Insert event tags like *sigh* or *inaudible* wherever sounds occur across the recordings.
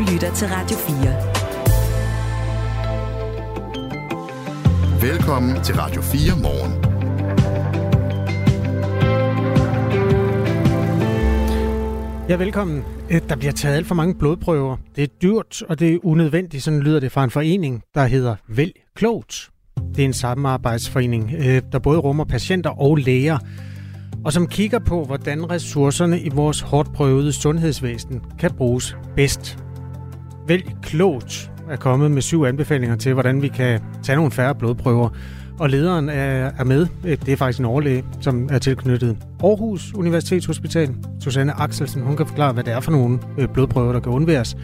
lytter til Radio 4. Velkommen til Radio 4 morgen. Ja, velkommen. Øh, Der bliver taget alt for mange blodprøver. Det er dyrt, og det er unødvendigt. Sådan lyder det fra en forening, der hedder Vælg Klogt. Det er en samarbejdsforening, øh, der både rummer patienter og læger, og som kigger på, hvordan ressourcerne i vores hårdt prøvede sundhedsvæsen kan bruges bedst. Vælg Klogt er kommet med syv anbefalinger til, hvordan vi kan tage nogle færre blodprøver. Og lederen er, er med. Øh, det er faktisk en overlæge, som er tilknyttet Aarhus Universitetshospital. Susanne Axelsen, hun kan forklare, hvad det er for nogle øh, blodprøver, der kan undværes,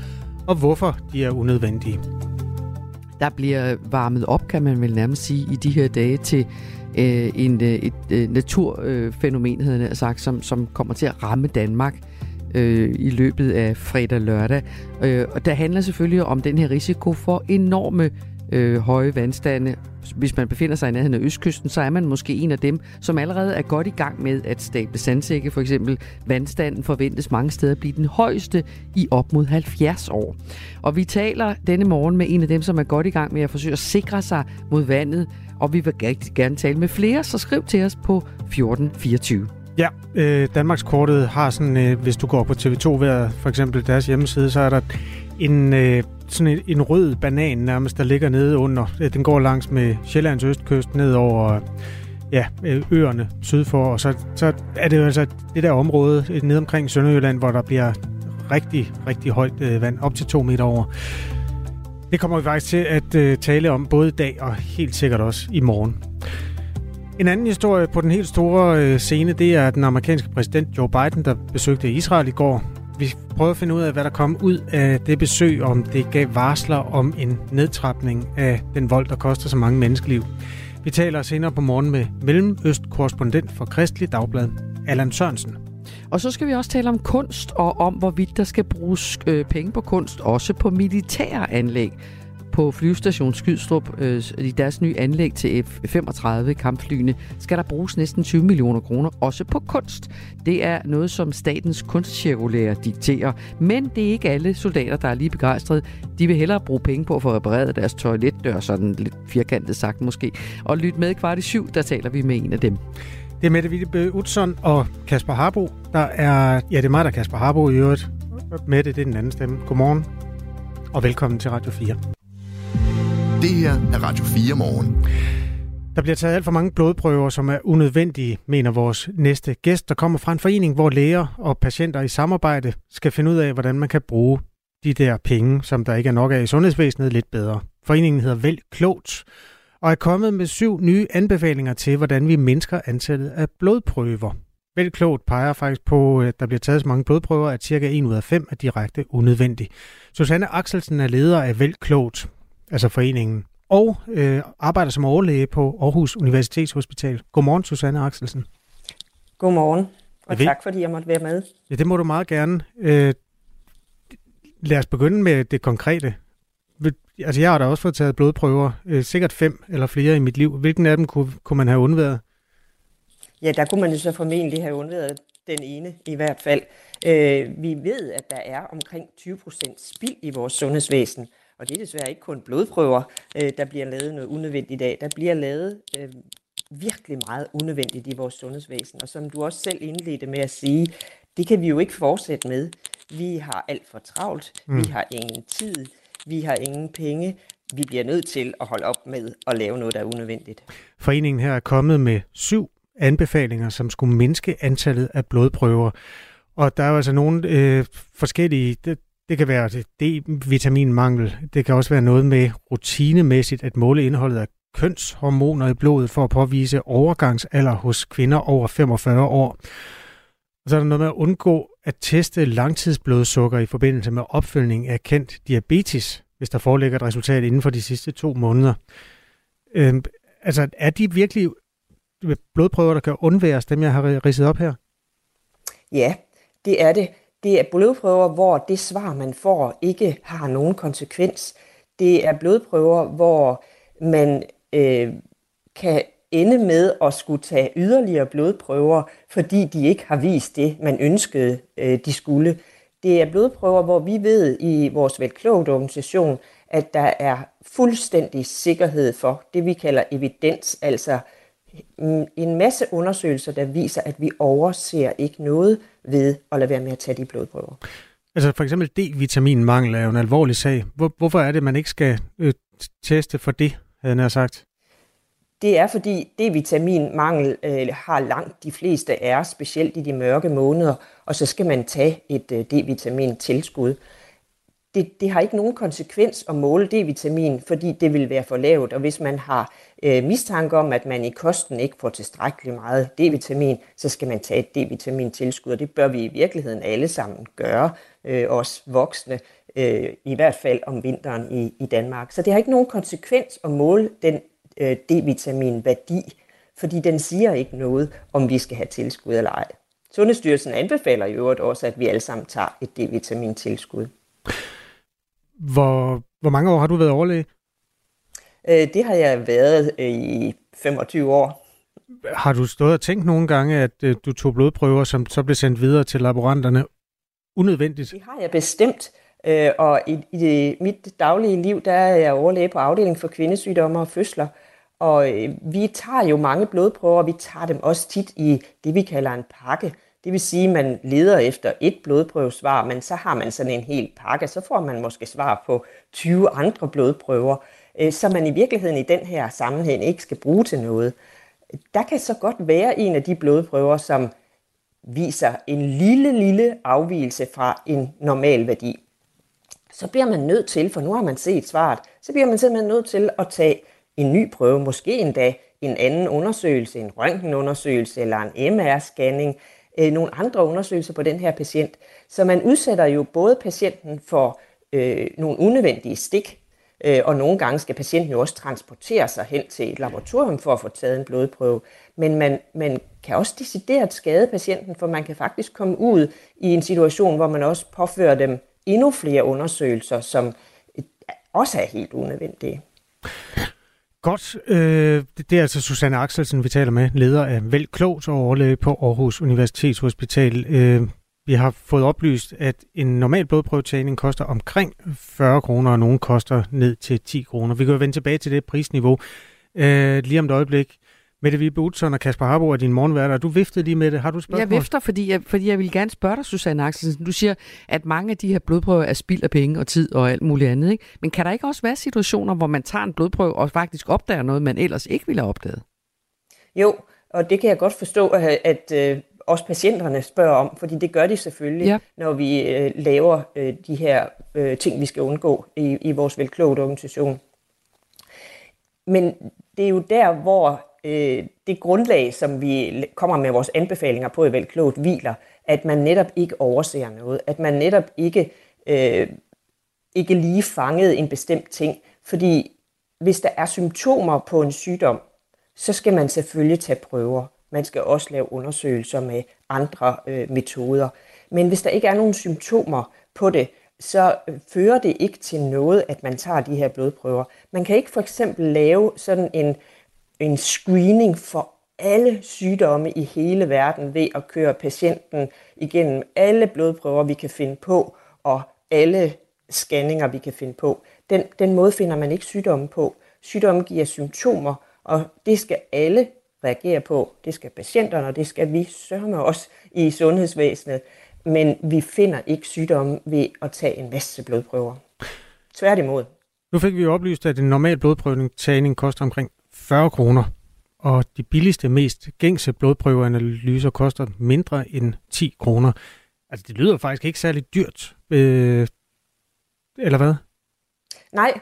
og hvorfor de er unødvendige. Der bliver varmet op, kan man vel nærmest sige, i de her dage til øh, en, øh, et øh, naturfænomen, havde jeg sagt, som, som kommer til at ramme Danmark øh, i løbet af fredag lørdag. Øh, og der handler selvfølgelig om den her risiko for enorme øh, høje vandstande. Hvis man befinder sig i nærheden af Østkysten, så er man måske en af dem, som allerede er godt i gang med at stable sandsække. For eksempel vandstanden forventes mange steder at blive den højeste i op mod 70 år. Og vi taler denne morgen med en af dem, som er godt i gang med at forsøge at sikre sig mod vandet. Og vi vil rigtig gerne tale med flere, så skriv til os på 1424. Ja, øh, Danmarkskortet har sådan, øh, hvis du går på TV2 ved for eksempel deres hjemmeside, så er der en, øh, sådan en, en rød banan nærmest, der ligger nede under. Øh, den går langs med Sjællands østkyst ned over ja, øh, øerne syd for, og så, så er det jo altså det der område øh, nede omkring Sønderjylland, hvor der bliver rigtig, rigtig højt øh, vand, op til to meter over. Det kommer vi faktisk til at øh, tale om både i dag og helt sikkert også i morgen. En anden historie på den helt store øh, scene, det er den amerikanske præsident Joe Biden, der besøgte Israel i går. Vi prøver at finde ud af, hvad der kom ud af det besøg, om det gav varsler om en nedtrapning af den vold, der koster så mange menneskeliv. Vi taler senere på morgen med Mellemøst-korrespondent for Kristelig Dagblad, Allan Sørensen. Og så skal vi også tale om kunst og om, hvorvidt der skal bruges øh, penge på kunst, også på militære anlæg. På flyvestation Skydstrup, øh, i deres nye anlæg til F-35 kampflyene, skal der bruges næsten 20 millioner kroner, også på kunst. Det er noget, som statens kunstcirkulære dikterer. Men det er ikke alle soldater, der er lige begejstrede. De vil hellere bruge penge på at få repareret deres toiletdør, sådan lidt firkantet sagt måske. Og lyt med kvart i syv, der taler vi med en af dem. Det er Mette Wittebø Utzon og Kasper Harbo, der er... Ja, det er mig, der er Kasper Harbo i øvrigt. Mette, det er den anden stemme. Godmorgen, og velkommen til Radio 4. Det her er Radio 4 morgen. Der bliver taget alt for mange blodprøver, som er unødvendige, mener vores næste gæst, der kommer fra en forening, hvor læger og patienter i samarbejde skal finde ud af, hvordan man kan bruge de der penge, som der ikke er nok af i sundhedsvæsenet, lidt bedre. Foreningen hedder Vælg Klogt, og er kommet med syv nye anbefalinger til, hvordan vi mindsker antallet af blodprøver. Vælg Klogt peger faktisk på, at der bliver taget så mange blodprøver, at cirka 1 ud af 5 er direkte unødvendig. Susanne Axelsen er leder af Vælg Klogt, altså foreningen, og øh, arbejder som overlæge på Aarhus Universitetshospital. Godmorgen, Susanne Axelsen. Godmorgen, og tak fordi jeg måtte være med. Ja, det må du meget gerne. Øh, lad os begynde med det konkrete. Altså, jeg har da også fået taget blodprøver, øh, sikkert fem eller flere i mit liv. Hvilken af dem kunne, kunne man have undværet? Ja, der kunne man jo så formentlig have undværet den ene i hvert fald. Øh, vi ved, at der er omkring 20 procent spild i vores sundhedsvæsen, og det er desværre ikke kun blodprøver, øh, der bliver lavet noget unødvendigt i dag. Der bliver lavet øh, virkelig meget unødvendigt i vores sundhedsvæsen, og som du også selv indledte med at sige, det kan vi jo ikke fortsætte med. Vi har alt for travlt, mm. vi har ingen tid, vi har ingen penge. Vi bliver nødt til at holde op med at lave noget, der er unødvendigt. Foreningen her er kommet med syv anbefalinger, som skulle mindske antallet af blodprøver. Og der er jo altså nogle øh, forskellige... Det, kan være D-vitaminmangel. Det kan også være noget med rutinemæssigt at måle indholdet af kønshormoner i blodet for at påvise overgangsalder hos kvinder over 45 år. Og så er der noget med at undgå at teste langtidsblodsukker i forbindelse med opfølgning af kendt diabetes, hvis der foreligger et resultat inden for de sidste to måneder. Øhm, altså, er de virkelig blodprøver, der kan undværes, dem jeg har ridset op her? Ja, det er det. Det er blodprøver, hvor det svar, man får, ikke har nogen konsekvens. Det er blodprøver, hvor man øh, kan ende med at skulle tage yderligere blodprøver, fordi de ikke har vist det, man ønskede, øh, de skulle. Det er blodprøver, hvor vi ved i vores velklogt organisation, at der er fuldstændig sikkerhed for det, vi kalder evidens, altså en masse undersøgelser, der viser, at vi overser ikke noget ved at lade være med at tage de blodprøver. Altså for eksempel D-vitaminmangel er jo en alvorlig sag. Hvor, hvorfor er det, man ikke skal øh, teste for det, havde jeg sagt? Det er fordi D-vitaminmangel øh, har langt de fleste af os, specielt i de mørke måneder, og så skal man tage et øh, D-vitamin-tilskud. Det, det har ikke nogen konsekvens at måle D-vitamin, fordi det vil være for lavt, og hvis man har øh, mistanke om, at man i kosten ikke får tilstrækkeligt meget D-vitamin, så skal man tage et D-vitamin-tilskud, og det bør vi i virkeligheden alle sammen gøre, øh, os voksne, øh, i hvert fald om vinteren i, i Danmark. Så det har ikke nogen konsekvens at måle den øh, D-vitamin-værdi, fordi den siger ikke noget, om vi skal have tilskud eller ej. Sundhedsstyrelsen anbefaler i øvrigt også, at vi alle sammen tager et D-vitamin-tilskud. Hvor, hvor mange år har du været overlæge? Øh, det har jeg været øh, i 25 år. Har du stået og tænkt nogle gange, at øh, du tog blodprøver, som så blev sendt videre til laboranterne unødvendigt? Det har jeg bestemt. Øh, og i, i det, mit daglige liv, der er jeg overlæge på afdelingen for kvindesygdomme og fødsler. Og øh, vi tager jo mange blodprøver, og vi tager dem også tit i det, vi kalder en pakke. Det vil sige, at man leder efter et blodprøvesvar, men så har man sådan en hel pakke, så får man måske svar på 20 andre blodprøver, øh, så man i virkeligheden i den her sammenhæng ikke skal bruge til noget. Der kan så godt være en af de blodprøver, som viser en lille, lille afvielse fra en normal værdi. Så bliver man nødt til, for nu har man set svaret, så bliver man simpelthen nødt til at tage en ny prøve, måske endda en anden undersøgelse, en røntgenundersøgelse eller en MR-scanning, øh, nogle andre undersøgelser på den her patient. Så man udsætter jo både patienten for øh, nogle unødvendige stik, øh, og nogle gange skal patienten jo også transportere sig hen til et laboratorium for at få taget en blodprøve. Men man, man kan også decideret skade patienten, for man kan faktisk komme ud i en situation, hvor man også påfører dem endnu flere undersøgelser, som øh, også er helt unødvendige. Godt. Øh, det er altså Susanne Axelsen, vi taler med, leder af Vælg Klogt og overlæge på Aarhus Universitetshospital. Øh, vi har fået oplyst, at en normal blodprøvetagning koster omkring 40 kroner, og nogen koster ned til 10 kroner. Vi kan jo vende tilbage til det prisniveau øh, lige om et øjeblik. Mette Vibe Utzon og Kasper Harbo er din morgenværter. Du viftede lige med det. Har du spørgsmål? Jeg vifter, fordi jeg, fordi jeg vil gerne spørge dig, Susanne Axelsen. Du siger, at mange af de her blodprøver er spild af penge og tid og alt muligt andet. Ikke? Men kan der ikke også være situationer, hvor man tager en blodprøve og faktisk opdager noget, man ellers ikke ville have opdaget? Jo, og det kan jeg godt forstå, at, at øh, også patienterne spørger om, fordi det gør de selvfølgelig, ja. når vi øh, laver øh, de her øh, ting, vi skal undgå i, i vores velklogt organisation. Men det er jo der, hvor øh, det grundlag, som vi kommer med vores anbefalinger på i Velklogt, hviler, at man netop ikke overser noget, at man netop ikke, øh, ikke lige fangede en bestemt ting. Fordi hvis der er symptomer på en sygdom, så skal man selvfølgelig tage prøver. Man skal også lave undersøgelser med andre øh, metoder. Men hvis der ikke er nogen symptomer på det, så øh, fører det ikke til noget, at man tager de her blodprøver. Man kan ikke for eksempel lave sådan en en screening for alle sygdomme i hele verden ved at køre patienten igennem alle blodprøver, vi kan finde på, og alle scanninger, vi kan finde på. Den, den måde finder man ikke sygdomme på. Sygdommen giver symptomer, og det skal alle reagere på. Det skal patienterne, og det skal vi sørge os i sundhedsvæsenet. Men vi finder ikke sygdomme ved at tage en masse blodprøver. Tværtimod. Nu fik vi oplyst, at en normal blodprøvning koster omkring 40 kroner, og de billigste, mest gængse blodprøveanalyser koster mindre end 10 kroner. Altså, det lyder faktisk ikke særlig dyrt. Øh, eller hvad? Nej,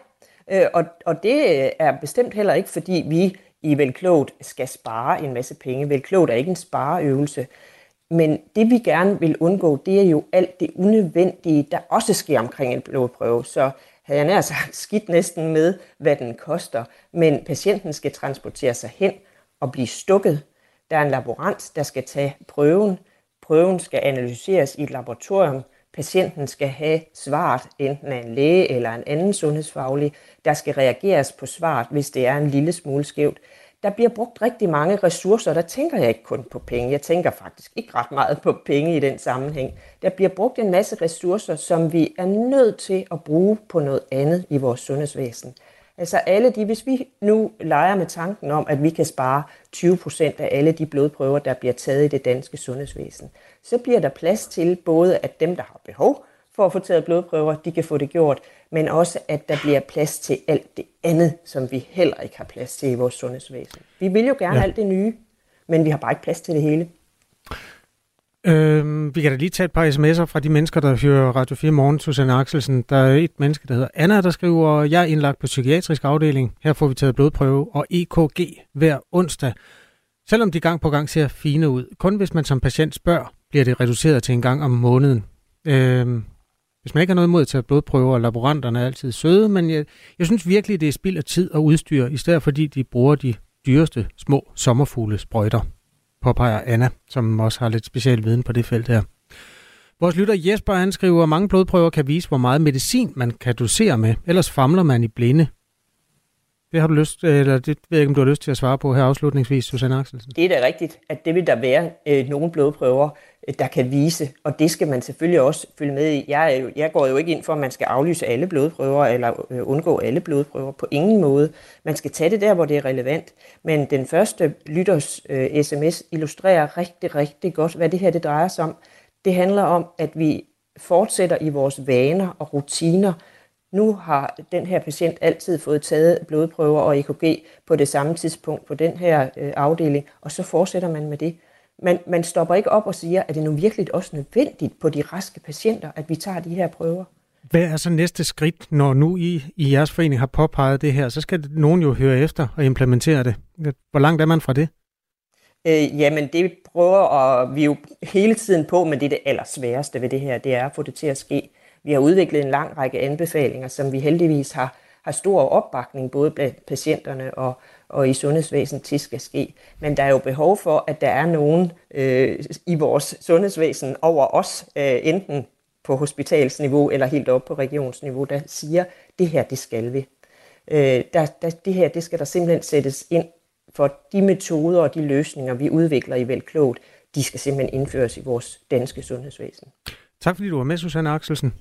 øh, og, og det er bestemt heller ikke, fordi vi i Velklogt skal spare en masse penge. Velklogt er ikke en spareøvelse. Men det vi gerne vil undgå, det er jo alt det unødvendige, der også sker omkring en blodprøve. Så havde jeg nær sagt, skidt næsten med, hvad den koster. Men patienten skal transportere sig hen og blive stukket. Der er en laborant, der skal tage prøven. Prøven skal analyseres i et laboratorium. Patienten skal have svaret enten af en læge eller en anden sundhedsfaglig. Der skal reageres på svaret, hvis det er en lille smule skævt der bliver brugt rigtig mange ressourcer, og der tænker jeg ikke kun på penge. Jeg tænker faktisk ikke ret meget på penge i den sammenhæng. Der bliver brugt en masse ressourcer, som vi er nødt til at bruge på noget andet i vores sundhedsvæsen. Altså alle de, hvis vi nu leger med tanken om, at vi kan spare 20 procent af alle de blodprøver, der bliver taget i det danske sundhedsvæsen, så bliver der plads til både, at dem, der har behov for at få taget blodprøver, de kan få det gjort, men også, at der bliver plads til alt det andet, som vi heller ikke har plads til i vores sundhedsvæsen. Vi vil jo gerne ja. alt det nye, men vi har bare ikke plads til det hele. Øh, vi kan da lige tage et par sms'er fra de mennesker, der hører Radio 4 Morgen, Susanne Axelsen. Der er et menneske, der hedder Anna, der skriver, jeg er indlagt på psykiatrisk afdeling. Her får vi taget blodprøve og EKG hver onsdag. Selvom de gang på gang ser fine ud. Kun hvis man som patient spørger, bliver det reduceret til en gang om måneden. Øh, hvis man ikke har noget imod at tage blodprøver, og laboranterne er altid søde, men jeg, jeg synes virkelig, det er spild af tid og udstyr, i stedet fordi de bruger de dyreste små sommerfugle sprøjter, påpeger Anna, som også har lidt speciel viden på det felt her. Vores lytter Jesper, han skriver, at mange blodprøver kan vise, hvor meget medicin man kan dosere med, ellers famler man i blinde. Det har du lyst, eller det ved jeg ikke, om du har lyst til at svare på her afslutningsvis, Susanne Axelsen. Det er da rigtigt, at det vil der være øh, nogle blodprøver, øh, der kan vise, og det skal man selvfølgelig også følge med i. Jeg, er jo, jeg går jo ikke ind for, at man skal aflyse alle blodprøver, eller øh, undgå alle blodprøver på ingen måde. Man skal tage det der, hvor det er relevant. Men den første lytters øh, sms illustrerer rigtig, rigtig godt, hvad det her det drejer sig om. Det handler om, at vi fortsætter i vores vaner og rutiner, nu har den her patient altid fået taget blodprøver og EKG på det samme tidspunkt på den her øh, afdeling, og så fortsætter man med det. Man, man stopper ikke op og siger, at det nu virkelig også nødvendigt på de raske patienter, at vi tager de her prøver. Hvad er så næste skridt, når nu I i jeres forening har påpeget det her? Så skal nogen jo høre efter og implementere det. Hvor langt er man fra det? Øh, jamen, det prøver og vi jo hele tiden på, men det er det allersværeste ved det her, det er at få det til at ske. Vi har udviklet en lang række anbefalinger, som vi heldigvis har, har stor opbakning både blandt patienterne og, og i sundhedsvæsenet til skal ske. Men der er jo behov for, at der er nogen øh, i vores sundhedsvæsen over os, øh, enten på hospitalsniveau eller helt op på regionsniveau, der siger, det her, det skal vi. Øh, der, der, det her, det skal der simpelthen sættes ind for de metoder og de løsninger, vi udvikler i Velklogt, de skal simpelthen indføres i vores danske sundhedsvæsen. Tak fordi du var med, Susanne Axelsen.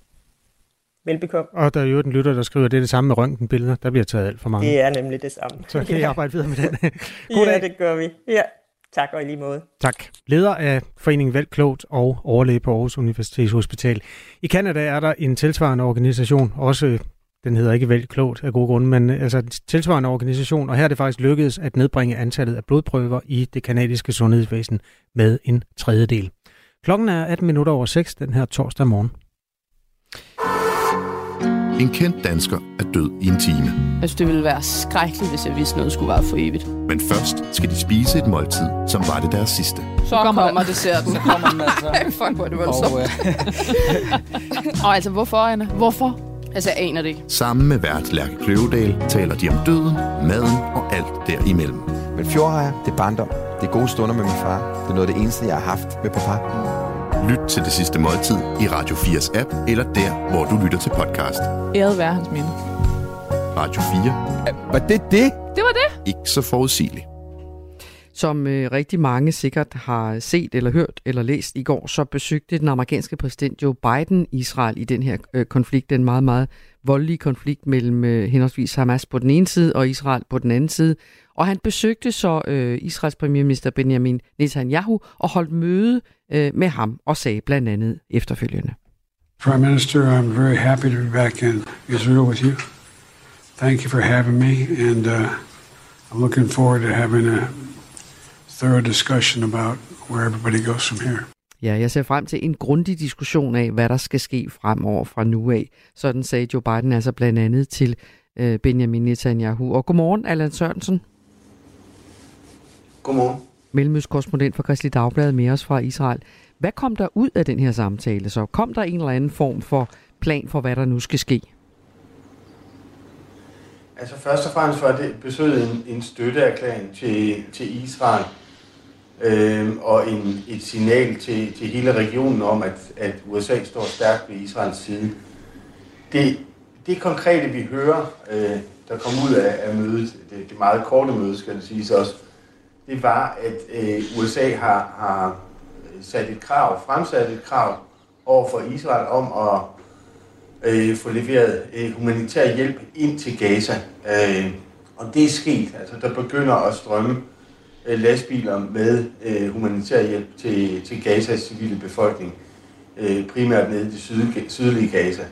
Velbekomme. Og der er jo en lytter, der skriver, at det er det samme med røntgenbilleder. Der bliver taget alt for mange. Det er nemlig det samme. Så kan I *laughs* arbejde videre med den. God *laughs* ja, dag. det gør vi. Ja. Tak og i lige måde. Tak. Leder af Foreningen Valg Klogt og overlæge på Aarhus Universitetshospital. I Kanada er der en tilsvarende organisation, også den hedder ikke Vælg Klogt af gode grunde, men altså en tilsvarende organisation, og her er det faktisk lykkedes at nedbringe antallet af blodprøver i det kanadiske sundhedsvæsen med en tredjedel. Klokken er 18 minutter over 6 den her torsdag morgen. En kendt dansker er død i en time. Synes, det ville være skrækkeligt, hvis jeg vidste noget skulle være for evigt. Men først skal de spise et måltid, som var det deres sidste. Så kommer, kommer desserten. Så kommer den altså. *laughs* Ej, fuck, hvor er det voldsomt. Og, øh... *laughs* og altså, hvorfor, Anna? Hvorfor? Altså, jeg aner det ikke. Sammen med vært Lærke Kløvedal taler de om døden, maden og alt derimellem. Men fjordhejer, det er barndom. Det er gode stunder med min far. Det er noget af det eneste, jeg har haft med pappa. Lyt til det sidste måltid i Radio 4's app, eller der, hvor du lytter til podcast. Æret være hans minde. Radio 4. Var det det? Det var det. Ikke så forudsigeligt. Som øh, rigtig mange sikkert har set eller hørt eller læst i går, så besøgte den amerikanske præsident Joe Biden Israel i den her øh, konflikt, den meget, meget voldelige konflikt mellem øh, henholdsvis Hamas på den ene side og Israel på den anden side. Og han besøgte så øh, Israels premierminister Benjamin Netanyahu og holdt møde øh, med ham og sagde blandt andet efterfølgende. Prime Minister, I'm very happy to be back in Israel with you. Thank you for having me, and uh, I'm looking forward to having a thorough discussion about where everybody goes from here. Ja, jeg ser frem til en grundig diskussion af, hvad der skal ske fremover fra nu af. Sådan sagde Joe Biden altså blandt andet til øh, Benjamin Netanyahu. Og godmorgen, Allan Sørensen. Godmorgen. Mellemøstkorrespondent for Kristelig Dagblad med os fra Israel. Hvad kom der ud af den her samtale så? Kom der en eller anden form for plan for, hvad der nu skal ske? Altså først og fremmest var det besøget en, en støtteerklæring til, til Israel øh, og en, et signal til, til hele regionen om, at, at USA står stærkt ved Israels side. Det, det konkrete, vi hører øh, der kom ud af, af mødet, det, det meget korte møde, skal det siges også, det var, at øh, USA har, har sat et krav, fremsat et krav over for Israel om at øh, få leveret øh, humanitær hjælp ind til Gaza. Øh, og det er sket. Altså, der begynder at strømme øh, lastbiler med øh, humanitær hjælp til, til Gazas civile befolkning. Øh, primært nede i det syd, sydlige Gaza.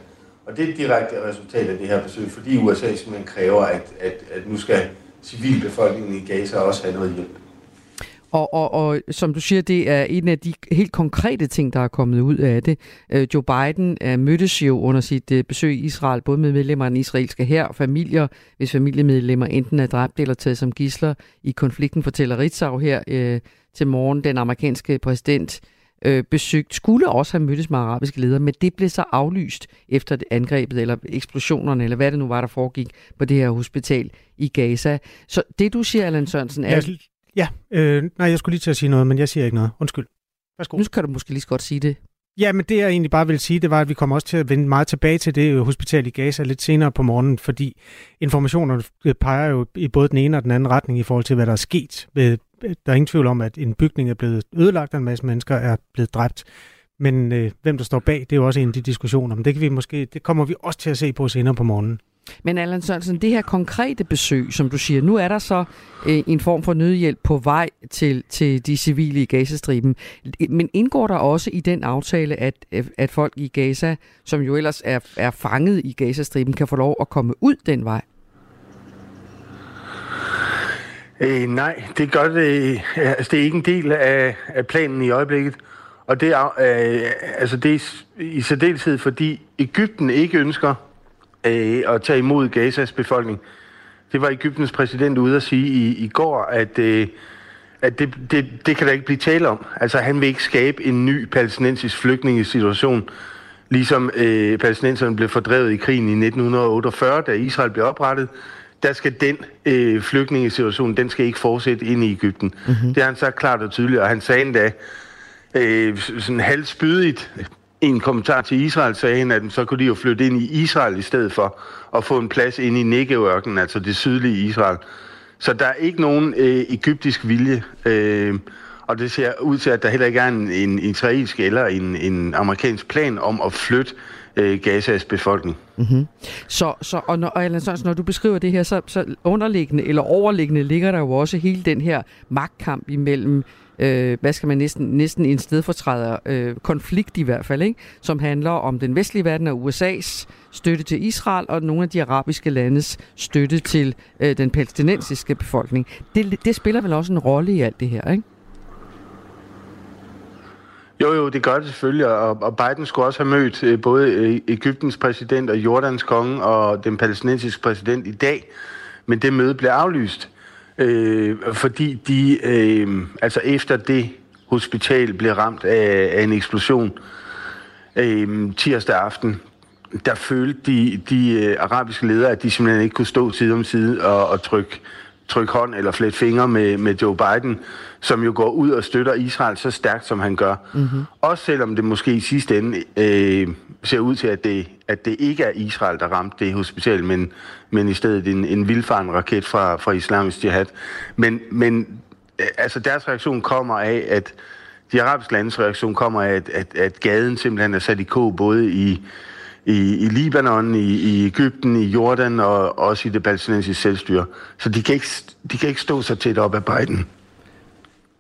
Og det er et direkte resultat af det her besøg, fordi USA simpelthen kræver, at, at, at nu skal civilbefolkningen i Gaza også have noget hjælp. Og, og, og som du siger, det er en af de helt konkrete ting, der er kommet ud af det. Øh, Joe Biden øh, mødtes jo under sit øh, besøg i Israel, både med medlemmer af den israelske her og familier, hvis familiemedlemmer enten er dræbt eller taget som gisler i konflikten, fortæller Ritzau her øh, til morgen. Den amerikanske præsident uh, besøgt skulle også have mødtes med arabiske ledere, men det blev så aflyst efter angrebet eller eksplosionerne, eller hvad det nu var, der foregik på det her hospital i Gaza. Så det du siger, Allan Sørensen, er... Ja, øh, nej, jeg skulle lige til at sige noget, men jeg siger ikke noget. Undskyld. Værsgo. Nu kan du måske lige så godt sige det. Ja, men det jeg egentlig bare vil sige, det var, at vi kommer også til at vende meget tilbage til det hospital i Gaza lidt senere på morgenen, fordi informationerne peger jo i både den ene og den anden retning i forhold til, hvad der er sket. Der er ingen tvivl om, at en bygning er blevet ødelagt, og en masse mennesker er blevet dræbt. Men øh, hvem der står bag, det er jo også en af de diskussioner. Men det, kan vi måske, det kommer vi også til at se på senere på morgenen. Men Allan Sørensen, det her konkrete besøg, som du siger, nu er der så øh, en form for nødhjælp på vej til, til de civile i Gazastriben. Men indgår der også i den aftale, at, øh, at folk i Gaza, som jo ellers er, er fanget i Gazastriben, kan få lov at komme ud den vej? Øh, nej, det gør det. Øh, altså, det er ikke en del af, af planen i øjeblikket. Og det er, øh, altså det er i særdeleshed, fordi Ægypten ikke ønsker øh, at tage imod Gazas befolkning. Det var Ægyptens præsident ude at sige i, i går, at, øh, at det, det, det kan der ikke blive tale om. Altså han vil ikke skabe en ny palæstinensisk flygtningesituation, ligesom øh, palæstinenserne blev fordrevet i krigen i 1948, da Israel blev oprettet. Der skal den øh, flygtningesituation, den skal ikke fortsætte ind i Ægypten. Mm-hmm. Det har han sagt klart og tydeligt, og han sagde endda øh, sådan halvspydigt en kommentar til Israel sagde han, at så kunne de jo flytte ind i Israel i stedet for at få en plads ind i Negev-ørkenen, altså det sydlige Israel. Så der er ikke nogen øh, egyptisk vilje, øh, og det ser ud til, at der heller ikke er en, en israelsk eller en, en amerikansk plan om at flytte øh, Gazas befolkning. Mm-hmm. Så, så og når, og Alan Sørensen, når du beskriver det her, så, så underliggende eller overliggende ligger der jo også hele den her magtkamp imellem øh, hvad skal man næsten, næsten en stedfortræder øh, konflikt i hvert fald, ikke? som handler om den vestlige verden og USA's støtte til Israel og nogle af de arabiske landes støtte til øh, den palæstinensiske befolkning. Det, det spiller vel også en rolle i alt det her, ikke? Jo, jo, det gør det selvfølgelig, og, og Biden skulle også have mødt øh, både øh, Ægyptens præsident og Jordans konge og den palæstinensiske præsident i dag, men det møde blev aflyst øh, fordi de, øh, altså efter det hospital blev ramt af, af en eksplosion øh, tirsdag aften, der følte de, de øh, arabiske ledere, at de simpelthen ikke kunne stå side om side og, og trykke tryk hånd eller flet fingre med, med Joe Biden, som jo går ud og støtter Israel så stærkt, som han gør. Mm-hmm. Også selvom det måske i sidste ende øh, ser ud til, at det, at det ikke er Israel, der ramte det hospital, men, men i stedet en, en vildfaren raket fra, fra islamisk jihad. Men, men øh, altså deres reaktion kommer af, at de arabiske landes reaktion kommer af, at, at, at gaden simpelthen er sat i kog, både i i, i Libanon, i, i Ægypten, i Jordan og også i det palæstinensiske selvstyre. Så de kan, ikke, de kan ikke stå så tæt op af Biden.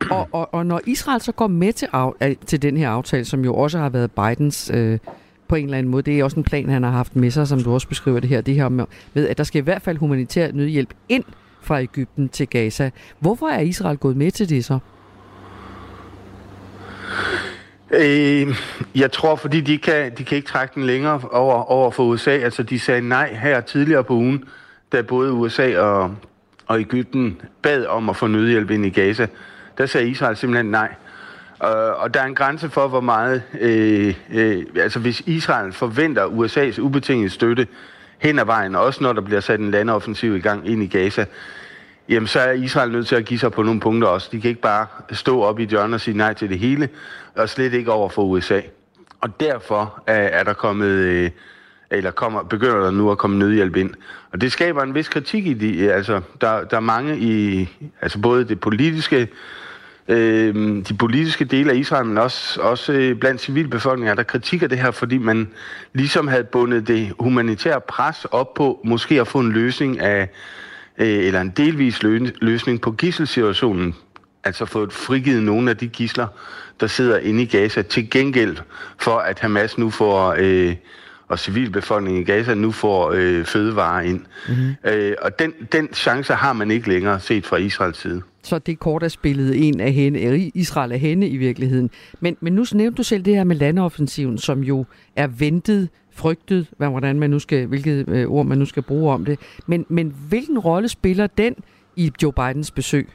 Og, og, og når Israel så går med til, af, til den her aftale, som jo også har været Bidens øh, på en eller anden måde, det er også en plan, han har haft med sig, som du også beskriver det her, det her med, med at der skal i hvert fald humanitær nødhjælp ind fra Ægypten til Gaza. Hvorfor er Israel gået med til det så? Øh, jeg tror, fordi de kan, de kan ikke trække den længere over, over for USA. Altså, de sagde nej her tidligere på ugen, da både USA og, og Ægypten bad om at få nødhjælp ind i Gaza. Der sagde Israel simpelthen nej. Øh, og der er en grænse for, hvor meget... Øh, øh, altså, hvis Israel forventer USA's ubetingede støtte hen ad vejen, også når der bliver sat en landoffensiv i gang ind i Gaza, jamen så er Israel nødt til at give sig på nogle punkter også. De kan ikke bare stå op i hjørnet og sige nej til det hele, og slet ikke over for USA. Og derfor er, er der kommet, øh, eller kommer, begynder der nu at komme nødhjælp ind. Og det skaber en vis kritik i de, altså, der, der er mange i, altså både det politiske, øh, de politiske dele af Israel, men også, også blandt civilbefolkninger, der kritikker det her, fordi man ligesom havde bundet det humanitære pres op på måske at få en løsning af, øh, eller en delvis løsning på gisselsituationen, altså fået frigivet nogle af de gisler, der sidder inde i Gaza, til gengæld for, at Hamas nu får... Øh, og civilbefolkningen i Gaza nu får øh, fødevarer ind. Mm-hmm. Øh, og den, den chance har man ikke længere set fra Israels side. Så det kort er spillet en af hende, Israel er hende i virkeligheden. Men, men nu nævnte du selv det her med landoffensiven, som jo er ventet, frygtet, hvordan man nu skal, hvilket øh, ord man nu skal bruge om det. Men, men hvilken rolle spiller den i Joe Bidens besøg?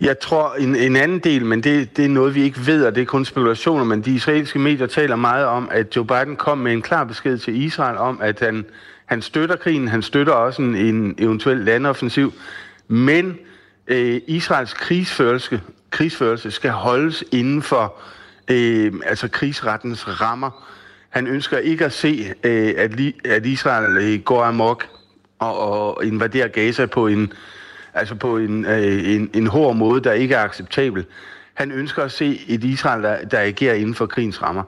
Jeg tror en, en anden del, men det, det er noget, vi ikke ved, og det er kun spekulationer, men de israelske medier taler meget om, at Joe Biden kom med en klar besked til Israel om, at han, han støtter krigen, han støtter også en, en eventuel landoffensiv, men øh, Israels krigsførelse, krigsførelse skal holdes inden for øh, Øhm, altså krigsrettens rammer. Han ønsker ikke at se, øh, at, at Israel øh, går amok og, og invaderer Gaza på en altså på en, øh, en, en hård måde, der ikke er acceptabel. Han ønsker at se et Israel, der, der agerer inden for krigens rammer.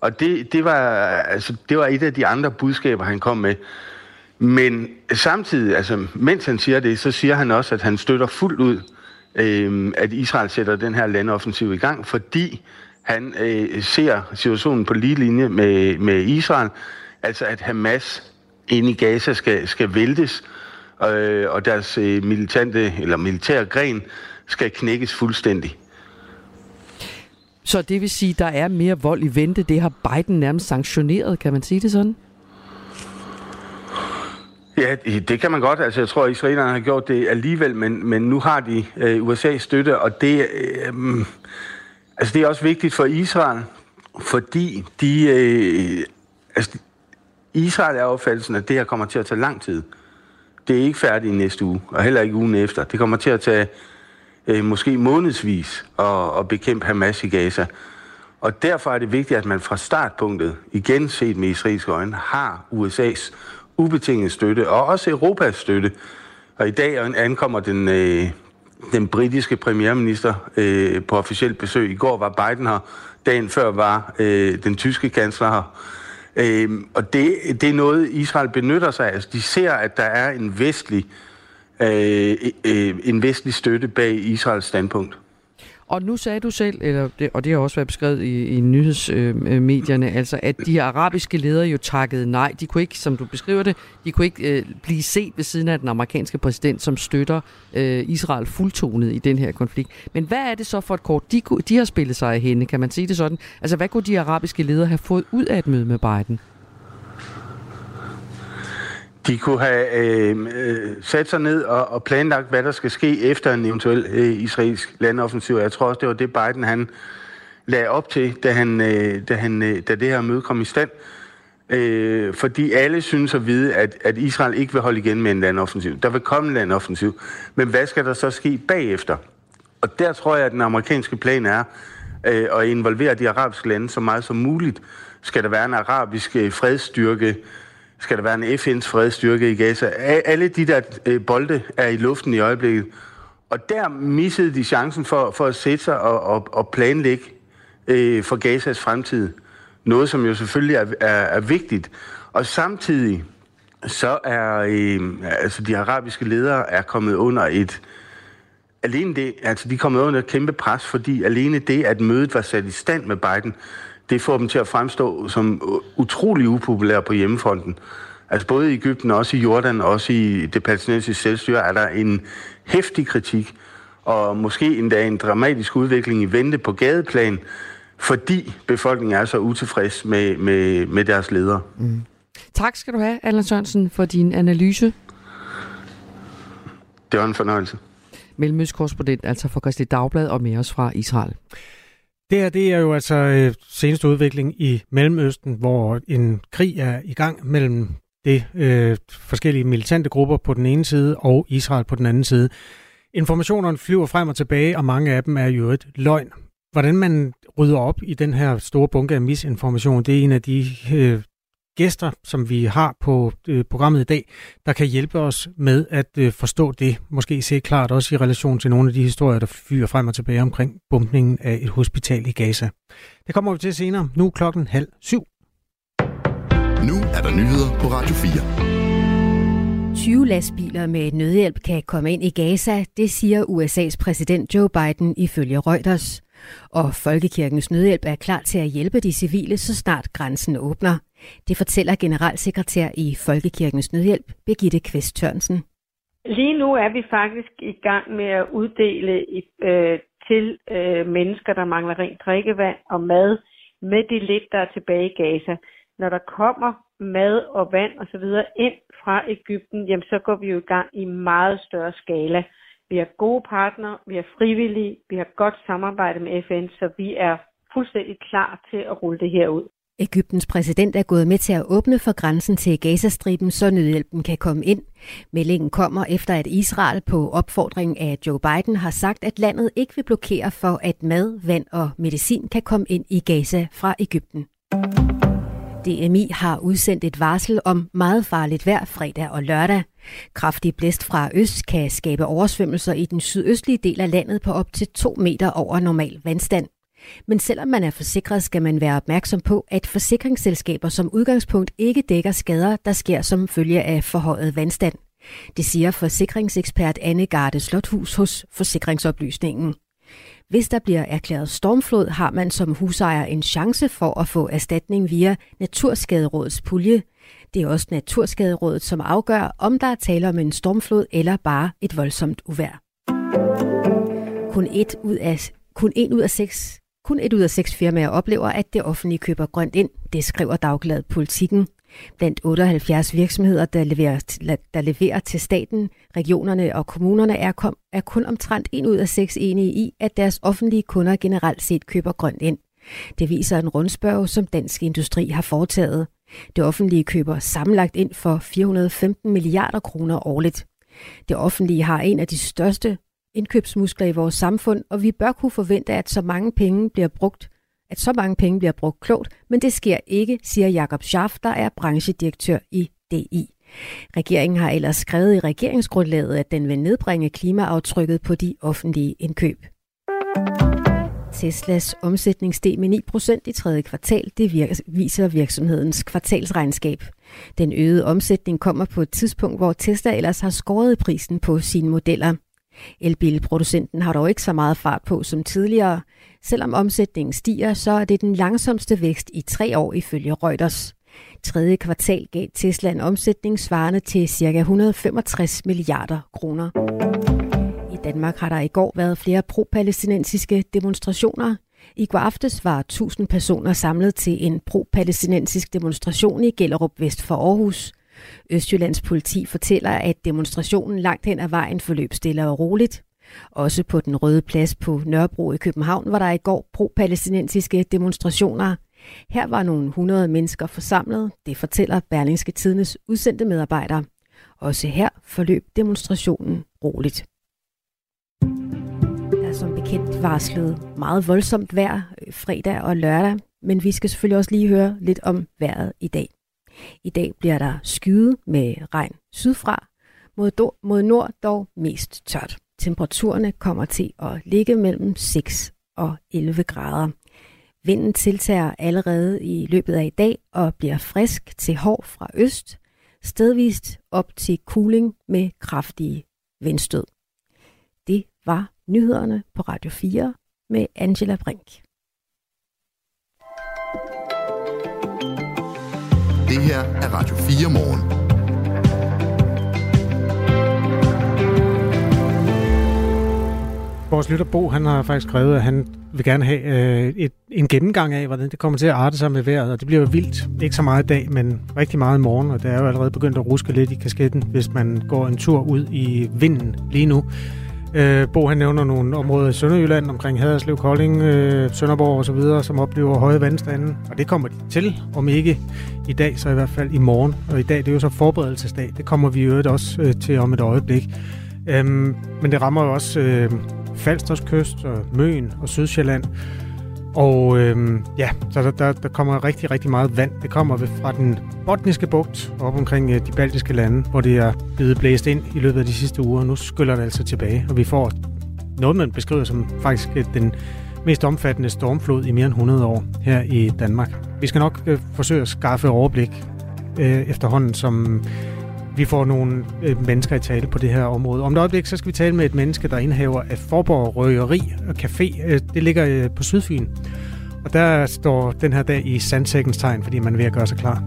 Og det, det, var, altså, det var et af de andre budskaber, han kom med. Men samtidig, altså, mens han siger det, så siger han også, at han støtter fuldt ud, øh, at Israel sætter den her landoffensiv i gang, fordi han øh, ser situationen på lige linje med, med Israel, altså at Hamas inde i Gaza skal, skal væltes, øh, og deres øh, militante eller militære gren skal knækkes fuldstændig. Så det vil sige, at der er mere vold i vente. Det har Biden nærmest sanktioneret, kan man sige det sådan? Ja, det kan man godt. Altså, jeg tror, at israelerne har gjort det alligevel, men, men nu har de øh, USA's støtte, og det, øh, altså, det er også vigtigt for Israel, fordi de, øh, altså, Israel er opfattelsen, at det her kommer til at tage lang tid. Det er ikke færdigt i næste uge, og heller ikke ugen efter. Det kommer til at tage øh, måske månedsvis at, at bekæmpe Hamas i Gaza. Og derfor er det vigtigt, at man fra startpunktet, igen set med israelske øjne, har USA's ubetingede støtte, og også Europas støtte. Og i dag ankommer den, øh, den britiske premierminister øh, på officielt besøg. I går var Biden her, dagen før var øh, den tyske kansler her. Øh, og det, det er noget, Israel benytter sig af. Altså, de ser, at der er en vestlig, øh, øh, øh en vestlig støtte bag Israels standpunkt. Og nu sagde du selv, eller det, og det har også været beskrevet i, i nyhedsmedierne, øh, øh altså at de arabiske ledere jo takkede nej. De kunne ikke, som du beskriver det, de kunne ikke øh, blive set ved siden af den amerikanske præsident, som støtter øh, Israel fuldtonet i den her konflikt. Men hvad er det så for et kort, de, de har spillet sig af hende? Kan man sige det sådan? Altså hvad kunne de arabiske ledere have fået ud af et møde med Biden? De kunne have øh, øh, sat sig ned og, og planlagt, hvad der skal ske efter en eventuel øh, israelsk landoffensiv. Jeg tror også, det var det Biden han lagde op til, da, han, øh, da, han, øh, da det her møde kom i stand. Øh, fordi alle synes at vide, at, at Israel ikke vil holde igen med en landoffensiv. Der vil komme en landoffensiv. Men hvad skal der så ske bagefter? Og der tror jeg, at den amerikanske plan er øh, at involvere de arabiske lande så meget som muligt. Skal der være en arabisk øh, fredsstyrke, skal der være en FN's fredsstyrke i Gaza. Alle de der øh, bolde er i luften i øjeblikket. Og der missede de chancen for, for at sætte sig og, og, og planlægge øh, for Gazas fremtid. Noget, som jo selvfølgelig er, er, er vigtigt. Og samtidig så er øh, altså de arabiske ledere er kommet under et alene det, altså de er kommet under et kæmpe pres, fordi alene det, at mødet var sat i stand med Biden, det får dem til at fremstå som utrolig upopulære på hjemmefronten. Altså både i Ægypten, også i Jordan, også i det palæstinensiske selvstyre, er der en hæftig kritik, og måske endda en dramatisk udvikling i vente på gadeplan, fordi befolkningen er så utilfreds med, med, med deres ledere. Mm. Tak skal du have, Allan Sørensen, for din analyse. Det var en fornøjelse. Mellemøstkorrespondent, altså for Christi Dagblad og med os fra Israel. Det her det er jo altså øh, seneste udvikling i Mellemøsten, hvor en krig er i gang mellem det øh, forskellige militante grupper på den ene side og Israel på den anden side. Informationerne flyver frem og tilbage, og mange af dem er jo et løgn. Hvordan man rydder op i den her store bunke af misinformation. Det er en af de øh, gæster, som vi har på øh, programmet i dag, der kan hjælpe os med at øh, forstå det. Måske se klart også i relation til nogle af de historier, der fyrer frem og tilbage omkring bumpningen af et hospital i Gaza. Det kommer vi til senere. Nu klokken halv syv. Nu er der nyheder på Radio 4. 20 lastbiler med nødhjælp kan komme ind i Gaza, det siger USA's præsident Joe Biden ifølge Reuters. Og Folkekirkens Nødhjælp er klar til at hjælpe de civile, så snart grænsen åbner. Det fortæller generalsekretær i Folkekirkens Nødhjælp, Birgitte Kvist Tørnsen. Lige nu er vi faktisk i gang med at uddele øh, til øh, mennesker, der mangler rent drikkevand og mad, med det lidt, der er tilbage i Gaza. Når der kommer mad og vand osv. ind fra Ægypten, jamen så går vi jo i gang i meget større skala. Vi har gode partnere, vi er frivillige, vi har godt samarbejde med FN, så vi er fuldstændig klar til at rulle det her ud. Ægyptens præsident er gået med til at åbne for grænsen til Gazastriben, så nødhjælpen kan komme ind. Meldingen kommer efter, at Israel på opfordring af Joe Biden har sagt, at landet ikke vil blokere for, at mad, vand og medicin kan komme ind i Gaza fra Ægypten. DMI har udsendt et varsel om meget farligt vejr fredag og lørdag. Kraftig blæst fra øst kan skabe oversvømmelser i den sydøstlige del af landet på op til 2 meter over normal vandstand. Men selvom man er forsikret, skal man være opmærksom på, at forsikringsselskaber som udgangspunkt ikke dækker skader, der sker som følge af forhøjet vandstand. Det siger forsikringsekspert Anne Garde Slothus hos Forsikringsoplysningen. Hvis der bliver erklæret stormflod, har man som husejer en chance for at få erstatning via Naturskaderådets pulje. Det er også Naturskaderådet, som afgør, om der er tale om en stormflod eller bare et voldsomt uvær. Kun et ud af, kun en ud af seks kun et ud af seks firmaer oplever, at det offentlige køber grønt ind. Det skriver Dagbladet Politikken. Blandt 78 virksomheder, der leverer, der leverer til staten, regionerne og kommunerne, er, kom, er kun omtrent en ud af seks enige i, at deres offentlige kunder generelt set køber grønt ind. Det viser en rundspørg, som Dansk Industri har foretaget. Det offentlige køber sammenlagt ind for 415 milliarder kroner årligt. Det offentlige har en af de største indkøbsmuskler i vores samfund, og vi bør kunne forvente, at så mange penge bliver brugt at så mange penge bliver brugt klogt, men det sker ikke, siger Jakob Schaff, der er branchedirektør i DI. Regeringen har ellers skrevet i regeringsgrundlaget, at den vil nedbringe klimaaftrykket på de offentlige indkøb. Teslas omsætning steg med 9% i tredje kvartal. Det viser virksomhedens kvartalsregnskab. Den øgede omsætning kommer på et tidspunkt, hvor Tesla ellers har skåret prisen på sine modeller. Elbilproducenten har dog ikke så meget fart på som tidligere. Selvom omsætningen stiger, så er det den langsomste vækst i tre år ifølge Reuters. Tredje kvartal gav Tesla en omsætning svarende til ca. 165 milliarder kroner. I Danmark har der i går været flere pro-palæstinensiske demonstrationer. I går aftes var 1000 personer samlet til en pro-palæstinensisk demonstration i Gellerup vest for Aarhus. Østjyllands politi fortæller, at demonstrationen langt hen ad vejen forløb stille og roligt. Også på den røde plads på Nørrebro i København var der i går pro-palæstinensiske demonstrationer. Her var nogle 100 mennesker forsamlet, det fortæller Berlingske Tidens udsendte medarbejdere. Også her forløb demonstrationen roligt. Der er som bekendt varslet meget voldsomt vejr øh, fredag og lørdag, men vi skal selvfølgelig også lige høre lidt om vejret i dag. I dag bliver der skyet med regn sydfra, mod, do, mod nord dog mest tørt. Temperaturerne kommer til at ligge mellem 6 og 11 grader. Vinden tiltager allerede i løbet af i dag og bliver frisk til hård fra øst, stedvist op til cooling med kraftige vindstød. Det var nyhederne på Radio 4 med Angela Brink. Det her er Radio 4 morgen. Vores lytter Bo, han har faktisk skrevet, at han vil gerne have øh, et, en gennemgang af, hvordan det kommer til at arte sig med vejret, og det bliver jo vildt. Ikke så meget i dag, men rigtig meget i morgen, og det er jo allerede begyndt at ruske lidt i kasketten, hvis man går en tur ud i vinden lige nu. Øh, Bo han nævner nogle områder i Sønderjylland omkring Haderslev, Kolding, øh, Sønderborg og så videre, som oplever høje vandstande. Og det kommer de til, om ikke i dag, så i hvert fald i morgen. Og i dag det er jo så forberedelsesdag. Det kommer vi øvrigt også øh, til om et øjeblik. Øhm, men det rammer jo også øh, Falsters kyst og Møn og Sydsjælland. Og øhm, ja, så der, der, der kommer rigtig, rigtig meget vand. Det kommer fra den botniske bugt op omkring øh, de baltiske lande, hvor det er blevet blæst ind i løbet af de sidste uger. Nu skyller det altså tilbage, og vi får noget, man beskriver som faktisk øh, den mest omfattende stormflod i mere end 100 år her i Danmark. Vi skal nok øh, forsøge at skaffe overblik øh, efterhånden, som vi får nogle øh, mennesker i tale på det her område. Om et øjeblik, så skal vi tale med et menneske, der indhaver af Forborg Røgeri og Café. Øh, det ligger øh, på Sydfyn. Og der står den her dag i sandsækkens tegn, fordi man er ved at gøre sig klar.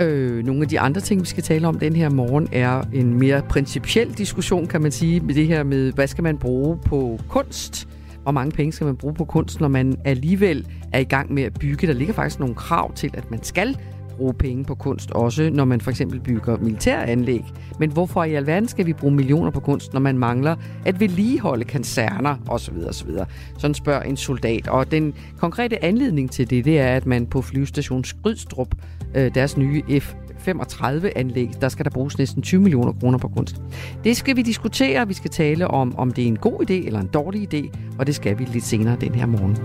Øh, nogle af de andre ting, vi skal tale om den her morgen, er en mere principiel diskussion, kan man sige, med det her med, hvad skal man bruge på kunst? Hvor mange penge skal man bruge på kunst, når man alligevel er i gang med at bygge? Der ligger faktisk nogle krav til, at man skal bruge penge på kunst, også når man for eksempel bygger militæranlæg. Men hvorfor i alverden skal vi bruge millioner på kunst, når man mangler at vedligeholde kancerner osv. osv.? Sådan spørger en soldat. Og den konkrete anledning til det, det er, at man på flyvestation Skrydstrup, øh, deres nye F 35-anlæg, der skal der bruges næsten 20 millioner kroner på kunst. Det skal vi diskutere. Vi skal tale om, om det er en god idé eller en dårlig idé, og det skal vi lidt senere den her morgen.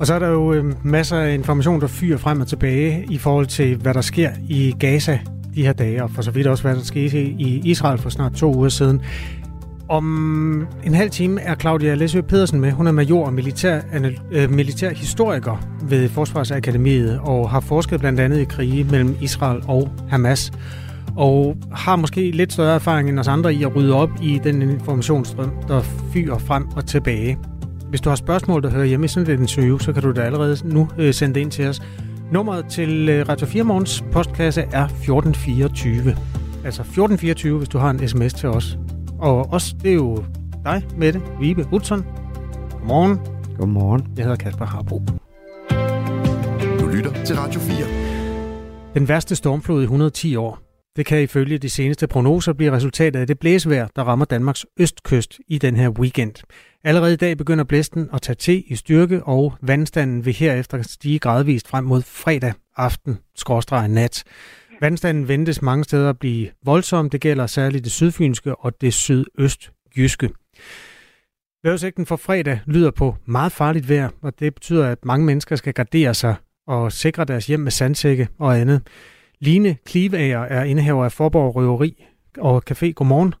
Og så er der jo øh, masser af information, der fyrer frem og tilbage i forhold til, hvad der sker i Gaza de her dage, og for så vidt også, hvad der skete i Israel for snart to uger siden. Om en halv time er Claudia Læsø Pedersen med. Hun er major og militær, øh, militær historiker ved Forsvarsakademiet og har forsket blandt andet i krige mellem Israel og Hamas. Og har måske lidt større erfaring end os andre i at rydde op i den informationsstrøm, der fyrer frem og tilbage. Hvis du har spørgsmål, der hører hjemme i sådan et interview, så kan du da allerede nu øh, sende det ind til os. Nummeret til øh, Radio 4 Morgens postkasse er 1424. Altså 1424, hvis du har en sms til os. Og os, det er jo dig, Mette Vibe Utzon. Godmorgen. Godmorgen. Jeg hedder Kasper Harbo. Du lytter til Radio 4. Den værste stormflod i 110 år. Det kan ifølge de seneste prognoser blive resultatet af det blæsvejr, der rammer Danmarks østkyst i den her weekend. Allerede i dag begynder blæsten at tage til i styrke, og vandstanden vil herefter stige gradvist frem mod fredag aften, skråstrej nat. Vandstanden ventes mange steder at blive voldsom. Det gælder særligt det sydfynske og det sydøstjyske. Vejrudsigten for fredag lyder på meget farligt vejr, og det betyder, at mange mennesker skal gardere sig og sikre deres hjem med sandsække og andet. Line Klivager er indehaver af Forborg Røveri og Café. Godmorgen.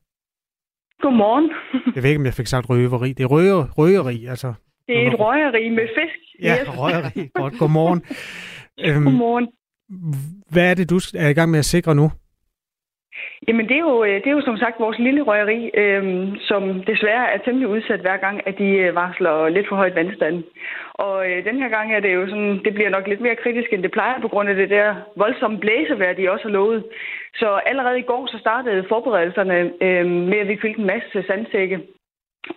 Godmorgen. Jeg ved ikke, om jeg fik sagt røveri. Det er røger, røgeri, altså. Det er et røgeri med fisk. Ja, yes. *laughs* røgeri. Godt. Godmorgen. Øhm, Godmorgen. Hvad er det, du er i gang med at sikre nu? Jamen det er jo, det er jo som sagt vores lille røgeri, øhm, som desværre er temmelig udsat hver gang, at de øh, varsler lidt for højt vandstand. Og øh, den her gang er det jo sådan, det bliver nok lidt mere kritisk, end det plejer, på grund af det der voldsomme blæsevejr, de også har lovet. Så allerede i går så startede forberedelserne øh, med, at vi fyldte en masse sandsække.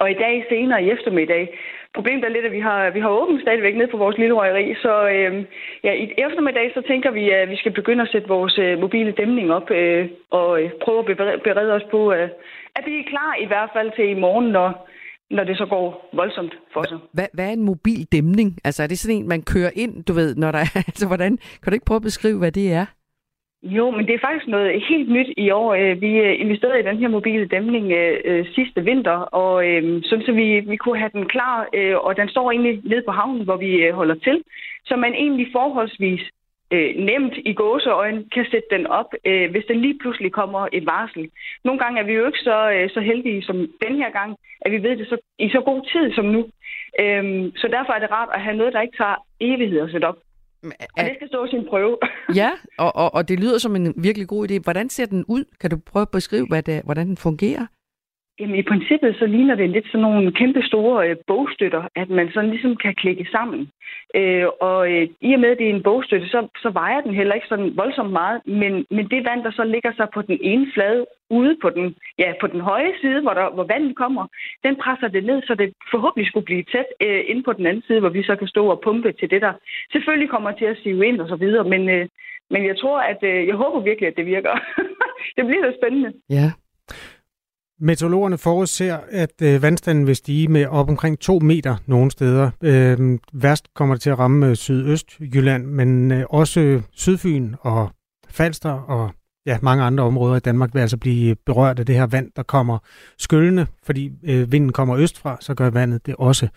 Og i dag senere i eftermiddag, problemet er lidt, at vi har, vi har åbent stadigvæk ned på vores lille røgeri, så øh, ja, i eftermiddag så tænker vi, at vi skal begynde at sætte vores øh, mobile dæmning op øh, og øh, prøve at berede os på, øh, at vi er klar i hvert fald til i morgen, når, når det så går voldsomt for sig. Hvad, hvad er en mobil dæmning? Altså er det sådan en, man kører ind, du ved, når der er, *laughs* altså hvordan, kan du ikke prøve at beskrive, hvad det er? Jo, men det er faktisk noget helt nyt i år. Øh, vi øh, investerede i den her mobile dæmning øh, øh, sidste vinter, og øh, sådan så vi, vi kunne have den klar, øh, og den står egentlig nede på havnen, hvor vi øh, holder til, så man egentlig forholdsvis øh, nemt i gåseøjne kan sætte den op, øh, hvis der lige pludselig kommer et varsel. Nogle gange er vi jo ikke så, øh, så heldige som den her gang, at vi ved det så, i så god tid som nu. Øh, så derfor er det rart at have noget, der ikke tager evigheder at sætte op. Og det skal stå sin prøve. *laughs* ja, og, og, og det lyder som en virkelig god idé. Hvordan ser den ud? Kan du prøve at beskrive, hvad det, hvordan den fungerer? Jamen i princippet så ligner det lidt sådan nogle kæmpe store øh, bogstøtter, at man sådan ligesom kan klikke sammen. Øh, og øh, i og med, at det er en bogstøtte, så, så vejer den heller ikke sådan voldsomt meget, men, men det vand, der så ligger sig på den ene flade ude på den, ja, på den høje side, hvor, der, hvor vandet kommer, den presser det ned, så det forhåbentlig skulle blive tæt øh, inde på den anden side, hvor vi så kan stå og pumpe til det, der selvfølgelig kommer til at sive ind og så videre, men, øh, men jeg tror, at øh, jeg håber virkelig, at det virker. *laughs* det bliver så spændende. Ja. Meteorologerne forudser, at øh, vandstanden vil stige med op omkring 2 meter nogle steder. Øh, værst kommer det til at ramme øh, Sydøstjylland, men øh, også Sydfyn og Falster og ja, mange andre områder i Danmark vil altså blive berørt af det her vand, der kommer skyllende, fordi øh, vinden kommer østfra, så gør vandet det også.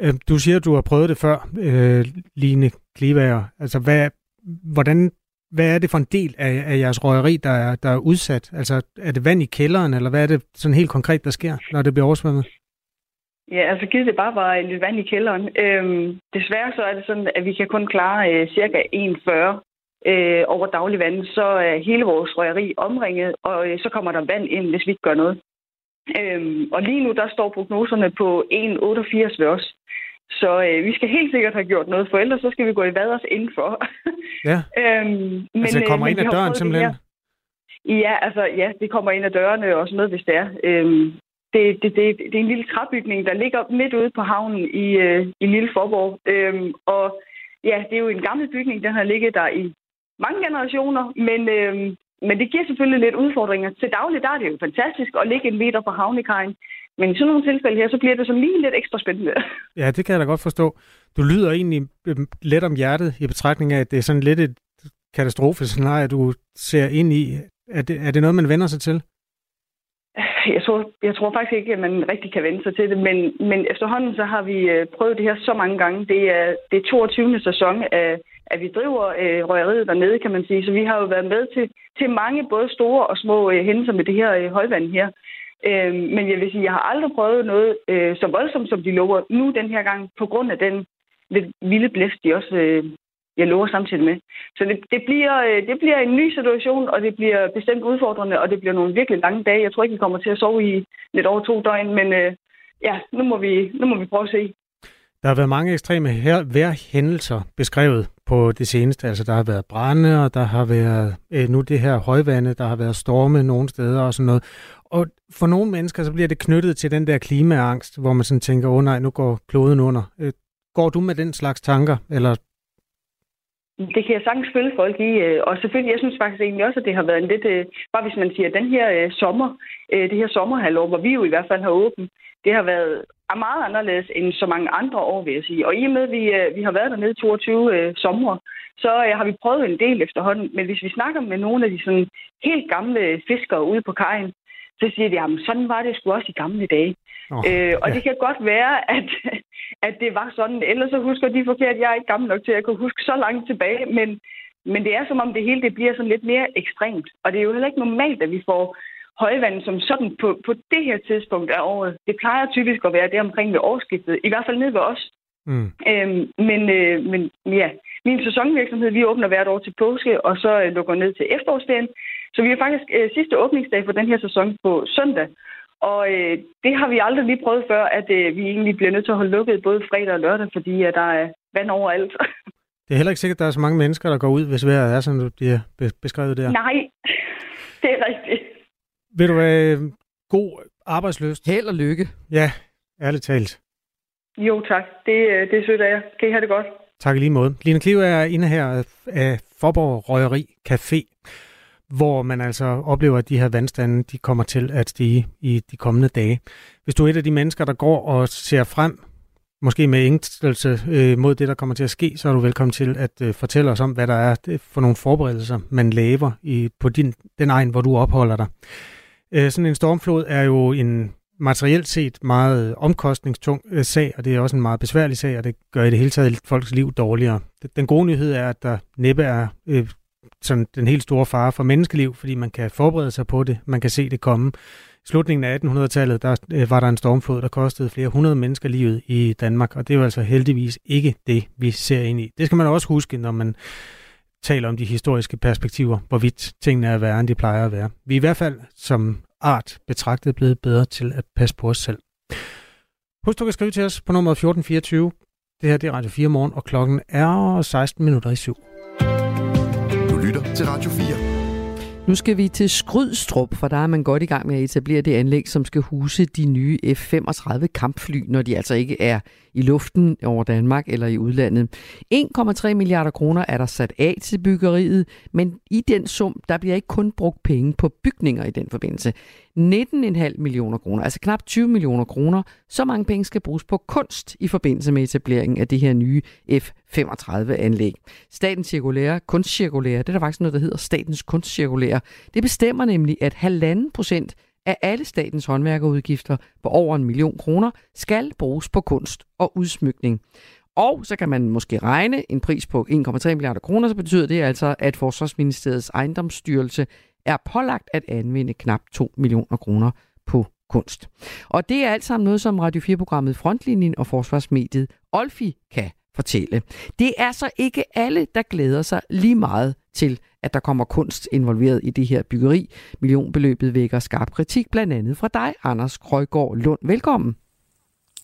Øh, du siger, at du har prøvet det før, øh, Line Klivager. Altså, hvad, hvordan, hvad er det for en del af, af jeres røgeri, der er, der er udsat? Altså, er det vand i kælderen, eller hvad er det sådan helt konkret, der sker, når det bliver oversvømmet? Ja, altså givet det bare var lidt vand i kælderen. Øhm, desværre så er det sådan, at vi kan kun klare øh, cirka 1,40 øh, over daglig vand, så er hele vores røgeri omringet, og øh, så kommer der vand ind, hvis vi ikke gør noget. Øhm, og lige nu, der står prognoserne på 1,88 ved os. Så øh, vi skal helt sikkert have gjort noget, for ellers så skal vi gå i vad os indenfor. Ja, *laughs* øhm, men, altså det kommer øh, ind ad døren simpelthen. Ja, altså ja, det kommer ind ad dørene og sådan noget, hvis det er. Øhm, det, det, det, det er en lille træbygning, der ligger midt ude på havnen i, øh, i Lille Forborg. Øhm, og ja, det er jo en gammel bygning, den har ligget der i mange generationer, men, øhm, men det giver selvfølgelig lidt udfordringer. Til daglig der er det jo fantastisk at ligge en meter på havnekajen, men i sådan nogle tilfælde her, så bliver det sådan lige lidt ekstra spændende. *laughs* Ja, det kan jeg da godt forstå. Du lyder egentlig øhm, let om hjertet i betragtning af, at det er sådan lidt et katastrofescenarie, du ser ind i. Er det, er det noget, man vender sig til? Jeg tror, jeg tror faktisk ikke, at man rigtig kan vende sig til det, men, men efterhånden så har vi øh, prøvet det her så mange gange. Det er, det er 22. sæson, at, at vi driver øh, røgeriet dernede, kan man sige. Så vi har jo været med til, til mange både store og små øh, hændelser med det her øh, højvand her. Øh, men jeg vil sige, jeg har aldrig prøvet noget øh, så voldsomt, som de lover nu den her gang, på grund af den lidt vilde blæst, de også øh, jeg lover samtidig med. Så det, det, bliver, øh, det bliver en ny situation, og det bliver bestemt udfordrende, og det bliver nogle virkelig lange dage. Jeg tror ikke, vi kommer til at sove i lidt over to døgn, men øh, ja, nu må, vi, nu må vi prøve at se. Der har været mange ekstreme her, vejrhændelser beskrevet på det seneste. Altså, der har været brænde, og der har været øh, nu det her højvande, der har været storme nogle steder og sådan noget. Og for nogle mennesker, så bliver det knyttet til den der klimaangst, hvor man sådan tænker, åh oh, nej, nu går kloden under. Øh, går du med den slags tanker, eller Det kan jeg sagtens følge folk i, øh, og selvfølgelig, jeg synes faktisk egentlig også, at det har været en lidt, øh, bare hvis man siger, den her øh, sommer, det her sommerhalvår, hvor vi jo i hvert fald har åbent, det har været meget anderledes end så mange andre år, vil jeg sige. Og i og med, at vi, øh, vi har været dernede 22 øh, sommer, så øh, har vi prøvet en del efterhånden. Men hvis vi snakker med nogle af de sådan helt gamle fiskere ude på kajen, så siger de, at sådan var det sgu også i gamle dage. Oh, øh, og ja. det kan godt være, at, at det var sådan. Ellers så husker de forkert. Jeg er ikke gammel nok til at kunne huske så langt tilbage. Men, men det er som om det hele det bliver sådan lidt mere ekstremt. Og det er jo heller ikke normalt, at vi får højvand som sådan på, på det her tidspunkt af året. Det plejer typisk at være det omkring ved årsskiftet. I hvert fald ned ved os. Mm. Øhm, men, øh, men ja, min sæsonvirksomhed, vi åbner hvert år til påske, og så øh, lukker ned til efterårsferien. Så vi har faktisk øh, sidste åbningsdag for den her sæson på søndag. Og øh, det har vi aldrig lige prøvet før, at øh, vi egentlig bliver nødt til at holde lukket både fredag og lørdag, fordi at der er vand overalt. *laughs* det er heller ikke sikkert, at der er så mange mennesker, der går ud, hvis vejret er, som du bliver be- beskrevet der. Nej, *laughs* det er rigtigt. Vil du have god arbejdsløst? Held og lykke. Ja, ærligt talt. Jo tak, det, øh, det er sødt af jer. Kan I have det godt? Tak i lige måde. Line Kliv er inde her af Forborg Røgeri Café, hvor man altså oplever, at de her vandstande de kommer til at stige i de kommende dage. Hvis du er et af de mennesker, der går og ser frem, måske med ængstelse øh, mod det, der kommer til at ske, så er du velkommen til at øh, fortælle os om, hvad der er øh, for nogle forberedelser, man laver i, på din, den egen, hvor du opholder dig. Øh, sådan en stormflod er jo en materielt set meget omkostningstung øh, sag, og det er også en meget besværlig sag, og det gør i det hele taget folks liv dårligere. Den gode nyhed er, at der næppe er øh, sådan den helt store fare for menneskeliv, fordi man kan forberede sig på det, man kan se det komme. I slutningen af 1800-tallet, der øh, var der en stormflod, der kostede flere hundrede mennesker livet i Danmark, og det er jo altså heldigvis ikke det, vi ser ind i. Det skal man også huske, når man taler om de historiske perspektiver, hvorvidt tingene er værre, end de plejer at være. Vi er i hvert fald som art betragtet blevet bedre til at passe på os selv. Husk, du kan skrive til os på nummer 1424. Det her det er Radio 4 morgen, og klokken er 16 minutter i syv. Du lytter til Radio 4. Nu skal vi til Skrydstrup, for der er man godt i gang med at etablere det anlæg, som skal huse de nye F-35 kampfly, når de altså ikke er i luften over Danmark eller i udlandet. 1,3 milliarder kroner er der sat af til byggeriet, men i den sum, der bliver ikke kun brugt penge på bygninger i den forbindelse. 19,5 millioner kroner, altså knap 20 millioner kroner, så mange penge skal bruges på kunst i forbindelse med etableringen af det her nye F 35 anlæg. Statens cirkulære, kunstcirkulære, det er der faktisk noget, der hedder Statens kunstcirkulære, det bestemmer nemlig, at halvanden procent af alle statens håndværkerudgifter på over en million kroner skal bruges på kunst og udsmykning. Og så kan man måske regne en pris på 1,3 milliarder kroner, så betyder det altså, at Forsvarsministeriets ejendomsstyrelse er pålagt at anvende knap 2 millioner kroner på kunst. Og det er alt sammen noget, som Radio 4-programmet Frontlinjen og Forsvarsmediet Olfi kan fortælle. Det er så ikke alle, der glæder sig lige meget til, at der kommer kunst involveret i det her byggeri. Millionbeløbet vækker skarp kritik, blandt andet fra dig, Anders Krøjgaard Lund. Velkommen.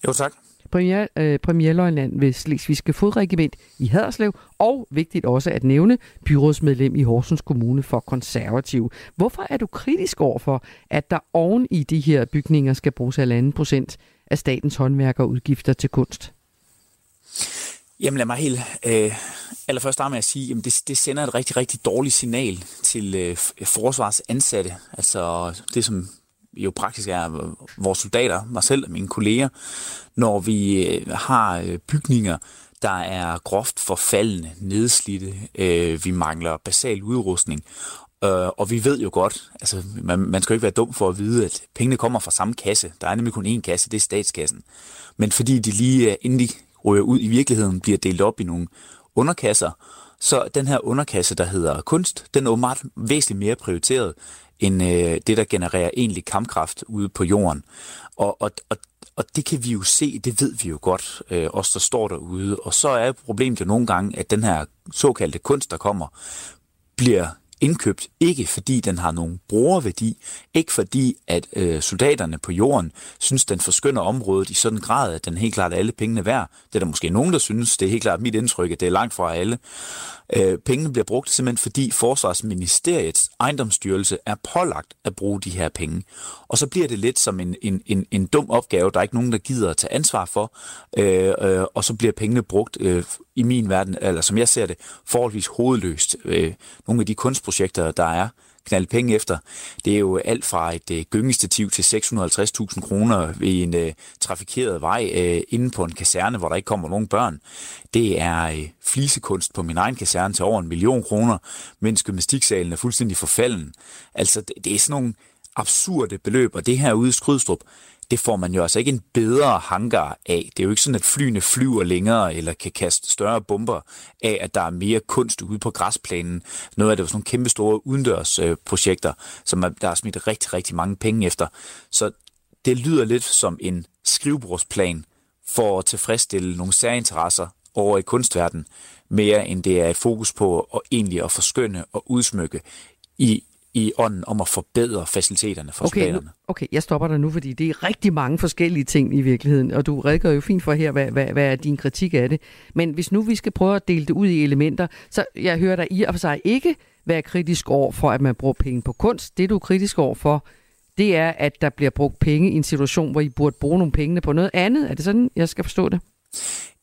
Jo, tak. Premier, øh, premierløjtnant ved Slesvigske Fodregiment i Haderslev, og vigtigt også at nævne, byrådsmedlem i Horsens Kommune for konservativ. Hvorfor er du kritisk over for, at der oven i de her bygninger skal bruges 1,5 procent af statens håndværkerudgifter til kunst? Jamen lad mig helt øh, allerførst starte med at sige, at det, det sender et rigtig, rigtig dårligt signal til øh, øh forsvarsansatte. Altså det, som jo praktisk er øh, vores soldater, mig selv og mine kolleger, når vi øh, har øh, bygninger, der er groft forfaldende, nedslidte, øh, vi mangler basal udrustning, øh, og vi ved jo godt, altså man, man skal jo ikke være dum for at vide, at pengene kommer fra samme kasse. Der er nemlig kun én kasse, det er statskassen. Men fordi de lige inden de ryger ud i virkeligheden, bliver delt op i nogle underkasser, så den her underkasse, der hedder kunst, den er åbenbart væsentligt mere prioriteret end øh, det, der genererer egentlig kampkraft ude på jorden. Og, og, og, og det kan vi jo se, det ved vi jo godt, øh, os der står derude. Og så er problemet jo nogle gange, at den her såkaldte kunst, der kommer, bliver indkøbt, ikke fordi den har nogen brugerværdi, ikke fordi at øh, soldaterne på jorden synes, den forskynder området i sådan en grad, at den helt klart er alle pengene værd. Det er der måske nogen, der synes, det er helt klart mit indtryk, at det er langt fra alle. Øh, pengene bliver brugt simpelthen fordi Forsvarsministeriets ejendomsstyrelse er pålagt at bruge de her penge. Og så bliver det lidt som en, en, en, en dum opgave, der er ikke nogen, der gider at tage ansvar for, øh, øh, og så bliver pengene brugt øh, i min verden, eller som jeg ser det, forholdsvis hovedløst. Øh, nogle af de kunstprojekter, der er, knalde penge efter. Det er jo alt fra et øh, gyngestativ til 650.000 kroner ved en øh, trafikeret vej øh, inde på en kaserne, hvor der ikke kommer nogen børn. Det er øh, flisekunst på min egen kaserne til over en million kroner, mens gymnastiksalen er fuldstændig forfalden. Altså, det, det er sådan nogle absurde beløb, og det her ude i Skrydstrup, det får man jo altså ikke en bedre hangar af. Det er jo ikke sådan, at flyene flyver længere eller kan kaste større bomber af, at der er mere kunst ude på græsplænen. Noget af det er sådan nogle kæmpe store udendørsprojekter, som der er smidt rigtig, rigtig mange penge efter. Så det lyder lidt som en skrivebordsplan for at tilfredsstille nogle særinteresser over i kunstverdenen, mere end det er et fokus på at egentlig at forskønne og udsmykke i i ånden om at forbedre faciliteterne for okay, soldaterne. Okay, jeg stopper dig nu, fordi det er rigtig mange forskellige ting i virkeligheden, og du redegør jo fint for her, hvad, hvad, hvad er din kritik af det. Men hvis nu vi skal prøve at dele det ud i elementer, så jeg hører dig i og for sig ikke være kritisk over for, at man bruger penge på kunst. Det du er kritisk over for, det er, at der bliver brugt penge i en situation, hvor I burde bruge nogle penge på noget andet. Er det sådan, jeg skal forstå det?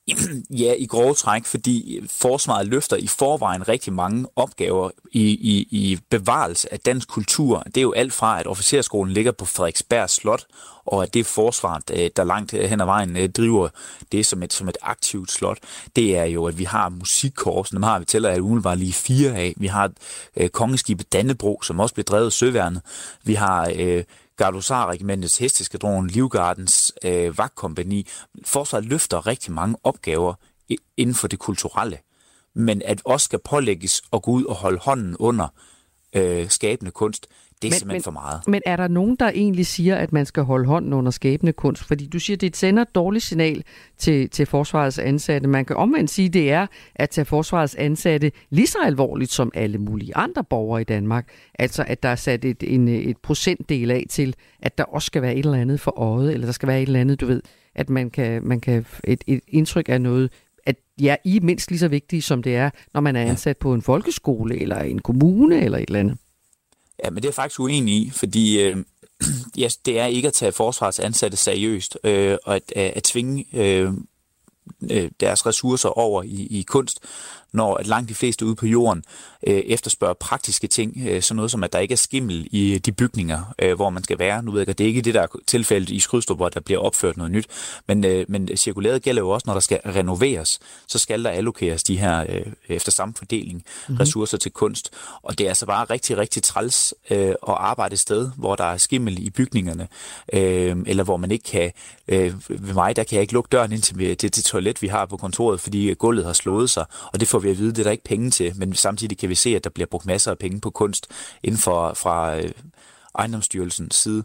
*clears throat* Ja, i grove træk, fordi forsvaret løfter i forvejen rigtig mange opgaver i, i, i bevarelse af dansk kultur. Det er jo alt fra, at officerskolen ligger på Frederiksberg Slot, og at det forsvaret, der langt hen ad vejen øh, driver det som et, som et aktivt slot, det er jo, at vi har musikkorpsen, dem har vi tæller at umiddelbart lige fire af. Vi har øh, kongeskibet Dannebro, som også bliver drevet søværnet. Vi har øh, Gardusar-regimentets hesteskadron, Livgardens øh, vagtkompani. Forsvaret løfter rigtig mange opgaver inden for det kulturelle. Men at også skal pålægges at gå ud og holde hånden under øh, skabende kunst, det er men, simpelthen men, for meget. Men er der nogen, der egentlig siger, at man skal holde hånden under skabende kunst? Fordi du siger, at det sender et dårligt signal til, til forsvarets ansatte. Man kan omvendt sige, at det er at tage forsvarets ansatte lige så alvorligt som alle mulige andre borgere i Danmark. Altså at der er sat et, en, et procentdel af til, at der også skal være et eller andet for øjet, eller der skal være et eller andet, du ved, at man kan, man kan et, et indtryk af noget, at ja, I er mindst lige så vigtige, som det er, når man er ansat på en folkeskole, eller en kommune, eller et eller andet. Ja, men det er jeg faktisk uenig i, fordi øh, *clears throat* ja, det er ikke at tage forsvarets ansatte seriøst, øh, og at, at, at tvinge øh, øh, deres ressourcer over i, i kunst, når at langt de fleste ude på jorden øh, efterspørger praktiske ting, øh, sådan noget som, at der ikke er skimmel i de bygninger, øh, hvor man skal være. Nu ved jeg at det er ikke det, der er tilfældet i Skrydstrup, hvor der bliver opført noget nyt, men, øh, men cirkulæret gælder jo også, når der skal renoveres, så skal der allokeres de her, øh, efter samme fordeling, mm-hmm. ressourcer til kunst. Og det er altså bare rigtig, rigtig træls øh, at arbejde et sted, hvor der er skimmel i bygningerne, øh, eller hvor man ikke kan, øh, ved mig, der kan jeg ikke lukke døren ind til det, det toilet, vi har på kontoret, fordi gulvet har slået sig, og det får vi at vide, det er der ikke penge til, men samtidig kan vi se, at der bliver brugt masser af penge på kunst inden for fra øh, ejendomsstyrelsens side.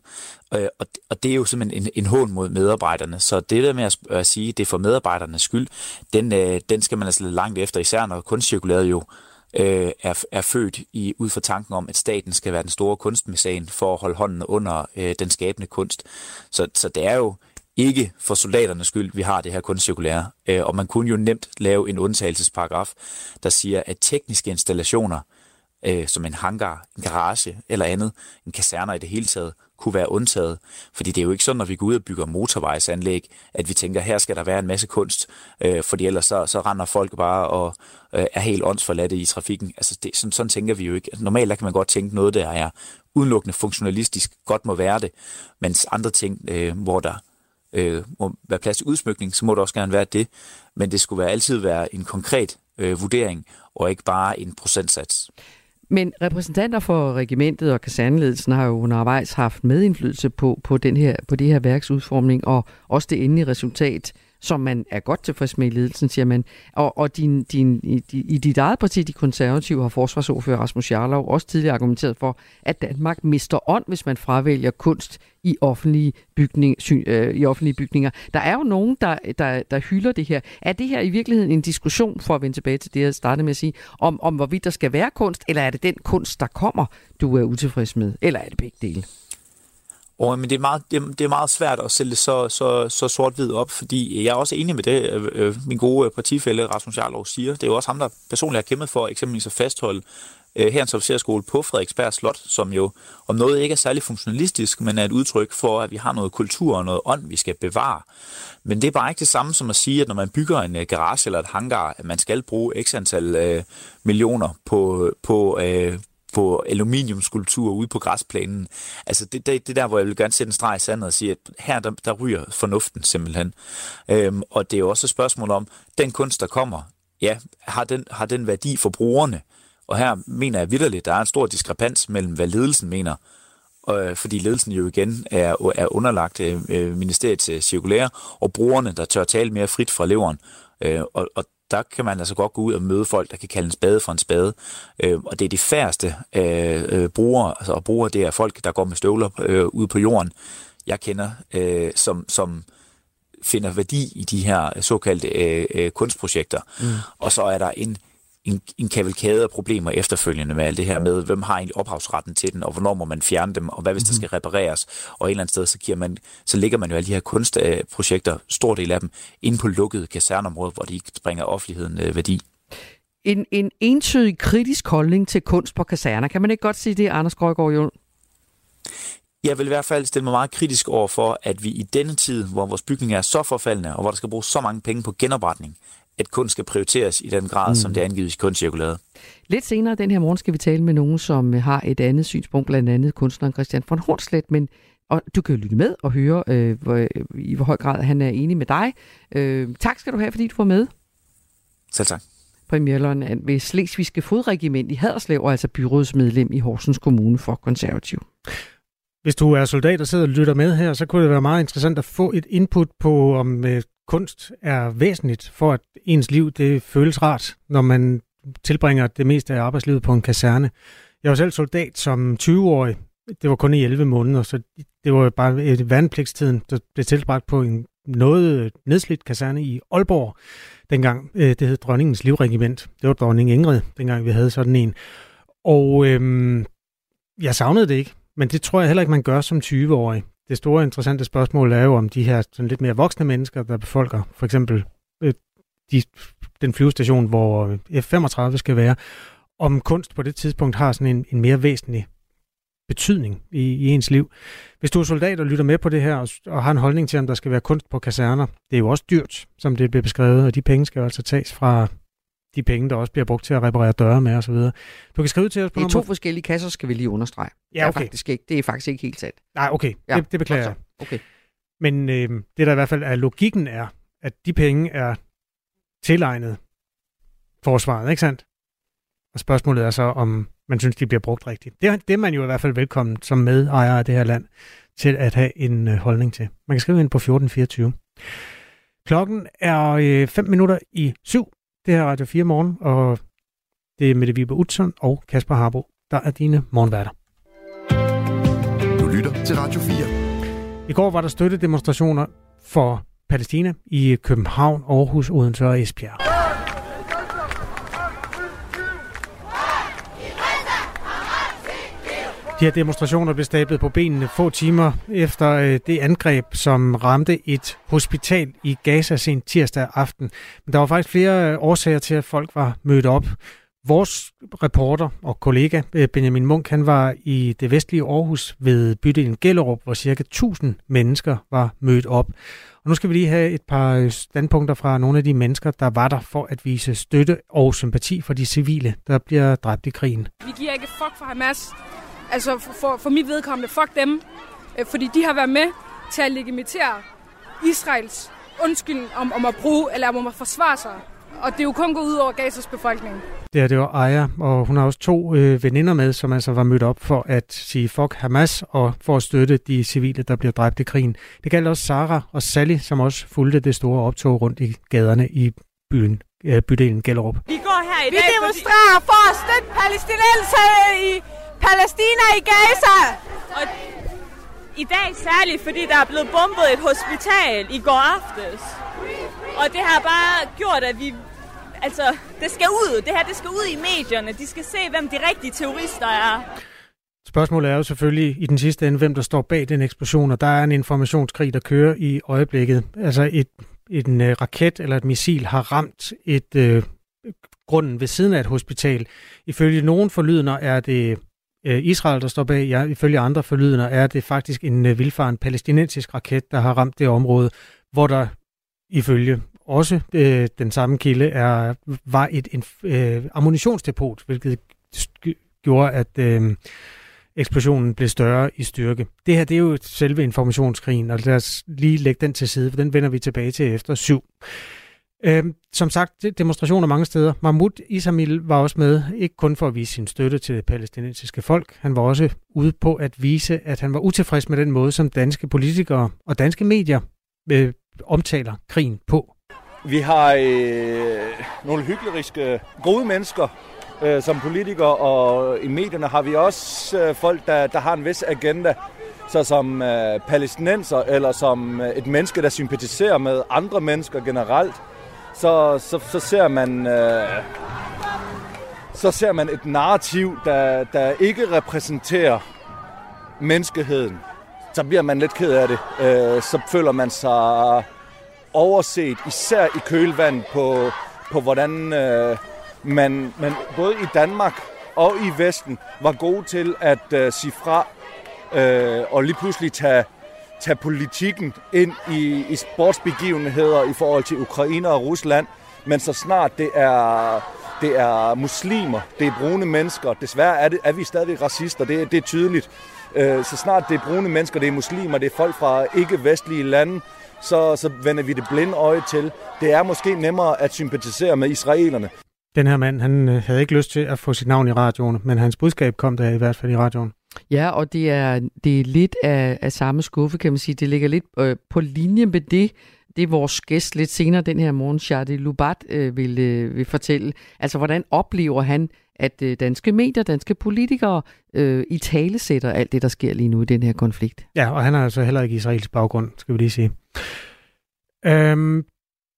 Øh, og, og det er jo simpelthen en, en hån mod medarbejderne. Så det der med at, at sige, det er for medarbejdernes skyld, den, øh, den skal man altså lidt langt efter, især når kunstcirkulæret jo øh, er, er født i ud fra tanken om, at staten skal være den store kunstmæssan for at holde hånden under øh, den skabende kunst. Så, så det er jo ikke for soldaternes skyld, vi har det her kunstcirkulære. Øh, og man kunne jo nemt lave en undtagelsesparagraf, der siger, at tekniske installationer, øh, som en hangar, en garage eller andet, en kaserner i det hele taget, kunne være undtaget. Fordi det er jo ikke sådan, når vi går ud og bygger motorvejsanlæg, at vi tænker, her skal der være en masse kunst, øh, fordi ellers så, så render folk bare og øh, er helt åndsforladte i trafikken. Altså det, sådan, sådan tænker vi jo ikke. Normalt der kan man godt tænke noget, der er udelukkende funktionalistisk, godt må være det, mens andre ting, øh, hvor der øh, må være plads til udsmykning, så må det også gerne være det. Men det skulle være, altid være en konkret øh, vurdering, og ikke bare en procentsats. Men repræsentanter for regimentet og kaserneledelsen har jo undervejs haft medindflydelse på, på, den her, på det her værks udformning, og også det endelige resultat som man er godt tilfreds med i ledelsen, siger man. Og, og din, din, i, i dit eget parti, de konservative, har forsvarsordfører Rasmus Jarlov også tidligere argumenteret for, at Danmark mister ånd, hvis man fravælger kunst i offentlige, bygning, sy, øh, i offentlige bygninger. Der er jo nogen, der, der, der hylder det her. Er det her i virkeligheden en diskussion, for at vende tilbage til det, jeg startede med at sige, om, om hvorvidt der skal være kunst, eller er det den kunst, der kommer, du er utilfreds med? Eller er det begge dele? Og, men det er, meget, det, det er meget svært at sælge så, så, så sort-hvid op, fordi jeg er også enig med det, øh, øh min gode øh, partifælle Rasmus Jarlov siger. Det er jo også ham, der personligt har kæmpet for eksempelvis at fastholde øh, herrens officerskole på Frederiksberg Slot, som jo om noget ikke er særlig funktionalistisk, men er et udtryk for, at vi har noget kultur og noget ånd, vi skal bevare. Men det er bare ikke det samme som at sige, at når man bygger en øh, garage eller et hangar, at man skal bruge x antal øh, millioner på, på, øh, på aluminiumskulptur ude på græsplænen. Altså det, det, det der, hvor jeg vil gerne sætte en streg i sandet og sige, at her der, der ryger fornuften simpelthen. Øhm, og det er jo også et spørgsmål om, den kunst, der kommer, ja, har den, har den værdi for brugerne? Og her mener jeg vidderligt, der er en stor diskrepans mellem, hvad ledelsen mener, øh, fordi ledelsen jo igen er, er underlagt øh, øh ministeriets øh, cirkulære, og brugerne, der tør tale mere frit fra leveren. Øh, og, og der kan man altså godt gå ud og møde folk, der kan kalde en spade for en spade. Øh, og det er de færreste øh, øh, brugere, altså, og brugere, det er folk, der går med støvler øh, ude på jorden, jeg kender, øh, som, som finder værdi i de her såkaldte øh, øh, kunstprojekter. Mm. Og så er der en en, en kavalkade af problemer efterfølgende med alt det her med, hvem har egentlig ophavsretten til den, og hvornår må man fjerne dem, og hvad hvis der mhm. skal repareres. Og et eller andet sted, så, giver man, så ligger man jo alle de her kunstprojekter, stor del af dem, ind på lukkede kasernområder, hvor de ikke bringer offentligheden øh, værdi. En, en entydig kritisk holdning til kunst på kaserner. Kan man ikke godt sige det, Anders Grøgaard Jul? Jeg vil i hvert fald stille mig meget kritisk over for, at vi i denne tid, hvor vores bygninger er så forfaldende, og hvor der skal bruges så mange penge på genopretning, at kunst skal prioriteres i den grad, mm. som det er angivet i kunstcirkularet. Lidt senere den her morgen skal vi tale med nogen, som har et andet synspunkt, blandt andet kunstneren Christian von Hornslet, men og du kan jo lytte med og høre, øh, hvor, i hvor høj grad han er enig med dig. Øh, tak skal du have, fordi du var med. Selv tak. Premierløn ved Slesvigske Fodregiment i Haderslev, og altså byrådsmedlem i Horsens Kommune for Konservativ. Hvis du er soldat og sidder og lytter med her, så kunne det være meget interessant at få et input på, om øh, kunst er væsentligt for, at ens liv det føles rart, når man tilbringer det meste af arbejdslivet på en kaserne. Jeg var selv soldat som 20-årig. Det var kun i 11 måneder, så det var bare et vandpligtstiden, der blev tilbragt på en noget nedslidt kaserne i Aalborg, dengang øh, det hed Dronningens Livregiment. Det var dronning Ingrid, dengang vi havde sådan en. Og øhm, jeg savnede det ikke, men det tror jeg heller ikke, man gør som 20-årig det store interessante spørgsmål er jo om de her sådan lidt mere voksne mennesker, der befolker for eksempel øh, de, den flyvestation, hvor øh, F-35 skal være, om kunst på det tidspunkt har sådan en, en mere væsentlig betydning i, i ens liv. Hvis du er soldat og lytter med på det her, og, og har en holdning til, om der skal være kunst på kaserner, det er jo også dyrt, som det bliver beskrevet, og de penge skal jo altså tages fra de penge, der også bliver brugt til at reparere døre med osv. Du kan skrive til os på Det er to nummer... forskellige kasser, skal vi lige understrege. Ja, Det er okay. faktisk ikke, det er faktisk ikke helt sandt. Nej, okay. Ja, Det, det beklager jeg. Okay. Men øh, det der i hvert fald er logikken er, at de penge er tilegnet forsvaret, ikke sandt? Og spørgsmålet er så, om man synes, de bliver brugt rigtigt. Det, er- det er man jo i hvert fald velkommen som medejer af det her land til at have en øh, holdning til. Man kan skrive ind på 1424. Klokken er 5 minutter i syv. Det her er Radio 4 morgen, og det er Mette Vibe Utzon og Kasper Harbo, der er dine morgenværter. Du lytter til Radio 4. I går var der støttedemonstrationer for Palæstina i København, Aarhus, Odense og Esbjerg. De her demonstrationer blev stablet på benene få timer efter øh, det angreb, som ramte et hospital i Gaza sent tirsdag aften. Men der var faktisk flere øh, årsager til, at folk var mødt op. Vores reporter og kollega øh, Benjamin Munk, han var i det vestlige Aarhus ved bydelen Gellerup, hvor cirka 1000 mennesker var mødt op. Og nu skal vi lige have et par standpunkter fra nogle af de mennesker, der var der for at vise støtte og sympati for de civile, der bliver dræbt i krigen. Vi giver ikke fuck for Hamas. Altså for, for, for mit vedkommende, fuck dem. Øh, Fordi de har været med til at legitimere Israels undskyldning om, om at bruge, eller om at forsvare sig. Og det er jo kun gået ud over Gazas befolkning. Det her, det var Aya, og hun har også to øh, veninder med, som altså var mødt op for at sige fuck Hamas og for at støtte de civile, der bliver dræbt i krigen. Det galt også Sara og Sally, som også fulgte det store optog rundt i gaderne i byen, øh, bydelen Gellerup. Vi går her i Vi dag, demonstrerer for at støtte palæstinenser i Palæstina i Gaza. Og i dag særligt, fordi der er blevet bombet et hospital i går aftes. Og det har bare gjort, at vi... Altså, det skal ud. Det her, det skal ud i medierne. De skal se, hvem de rigtige terrorister er. Spørgsmålet er jo selvfølgelig i den sidste ende, hvem der står bag den eksplosion, og der er en informationskrig, der kører i øjeblikket. Altså et, en øh, raket eller et missil har ramt et øh, grunden ved siden af et hospital. Ifølge nogen forlydender er det Øh, Israel, der står bag. Ja, ifølge andre forlydende er det faktisk en vilfaren vildfaren palæstinensisk raket, der har ramt det område, hvor der ifølge også øh, den samme kilde er, var et en, øh, ammunitionsdepot, hvilket gjorde, at øh, eksplosionen blev større i styrke. Det her det er jo selve informationskrigen, og lad os lige lægge den til side, for den vender vi tilbage til efter syv. Øhm, som sagt, demonstrationer mange steder. Mahmoud Isamil var også med, ikke kun for at vise sin støtte til det palæstinensiske folk. Han var også ude på at vise, at han var utilfreds med den måde, som danske politikere og danske medier øh, omtaler krigen på. Vi har øh, nogle hykleriske, gode mennesker øh, som politikere, og i medierne har vi også øh, folk, der, der har en vis agenda, så som øh, palæstinenser, eller som øh, et menneske, der sympatiserer med andre mennesker generelt, så, så, så ser man... Øh, så ser man et narrativ, der, der ikke repræsenterer menneskeheden. Så bliver man lidt ked af det. Øh, så føler man sig overset, især i kølvand på, på hvordan øh, man, man både i Danmark og i Vesten var gode til at øh, sige fra øh, og lige pludselig tage, tage politikken ind i, i sportsbegivenheder i forhold til Ukraine og Rusland. Men så snart det er, det er muslimer, det er brune mennesker, desværre er, det, er vi stadig racister, det, det er tydeligt. Øh, så snart det er brune mennesker, det er muslimer, det er folk fra ikke-vestlige lande, så, så vender vi det blinde øje til. Det er måske nemmere at sympatisere med israelerne. Den her mand, han øh, havde ikke lyst til at få sit navn i radioen, men hans budskab kom der i hvert fald i radioen. Ja, og det er, det er lidt af, af samme skuffe, kan man sige. Det ligger lidt øh, på linje med det, det er vores gæst lidt senere den her morgen, Shadi Lubat, øh, vil, øh, vil fortælle. Altså, hvordan oplever han, at øh, danske medier, danske politikere øh, i tale sætter alt det, der sker lige nu i den her konflikt? Ja, og han har altså heller ikke israelsk baggrund, skal vi lige sige. Øhm,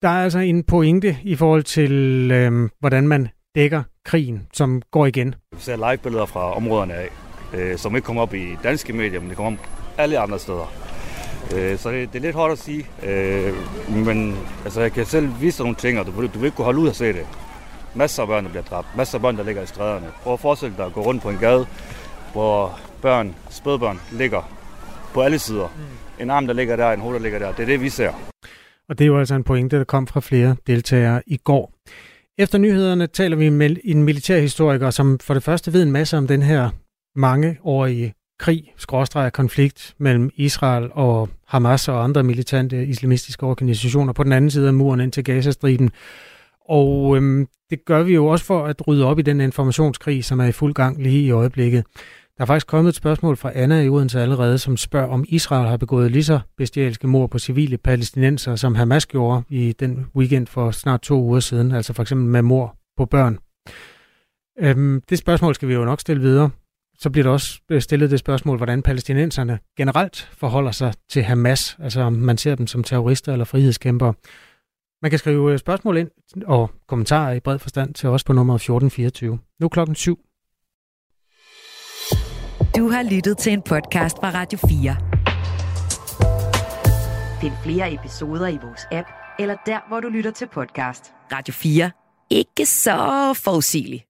der er altså en pointe i forhold til, øhm, hvordan man dækker krigen, som går igen. Vi ser live-billeder fra områderne af, øh, som ikke kommer op i danske medier, men det kommer op alle andre steder. Øh, så det, det er lidt hårdt at sige, øh, men altså, jeg kan selv vise dig nogle ting, og du, du vil ikke kunne holde ud og se det. Masser af børn, der bliver dræbt. Masser af børn, der ligger i stræderne. Prøv at forestille dig at gå rundt på en gade, hvor børn, spædbørn ligger på alle sider. Mm. En arm, der ligger der, en hoved, der ligger der. Det er det, vi ser. Og det er jo altså en pointe, der kom fra flere deltagere i går. Efter nyhederne taler vi med en militærhistoriker, som for det første ved en masse om den her mangeårige krig, skråstreger konflikt mellem Israel og Hamas og andre militante islamistiske organisationer på den anden side af muren ind til Gazastriben. Og øhm, det gør vi jo også for at rydde op i den informationskrig, som er i fuld gang lige i øjeblikket. Der er faktisk kommet et spørgsmål fra Anna i Odense allerede, som spørger, om Israel har begået lige så bestialske mord på civile palæstinenser, som Hamas gjorde i den weekend for snart to uger siden, altså for eksempel med mord på børn. Øhm, det spørgsmål skal vi jo nok stille videre. Så bliver der også stillet det spørgsmål, hvordan palæstinenserne generelt forholder sig til Hamas, altså om man ser dem som terrorister eller frihedskæmpere. Man kan skrive øh, spørgsmål ind og kommentarer i bred forstand til os på nummer 1424. Nu klokken 7. Du har lyttet til en podcast fra Radio 4. Find flere episoder i vores app, eller der, hvor du lytter til podcast. Radio 4. Ikke så forudsigeligt.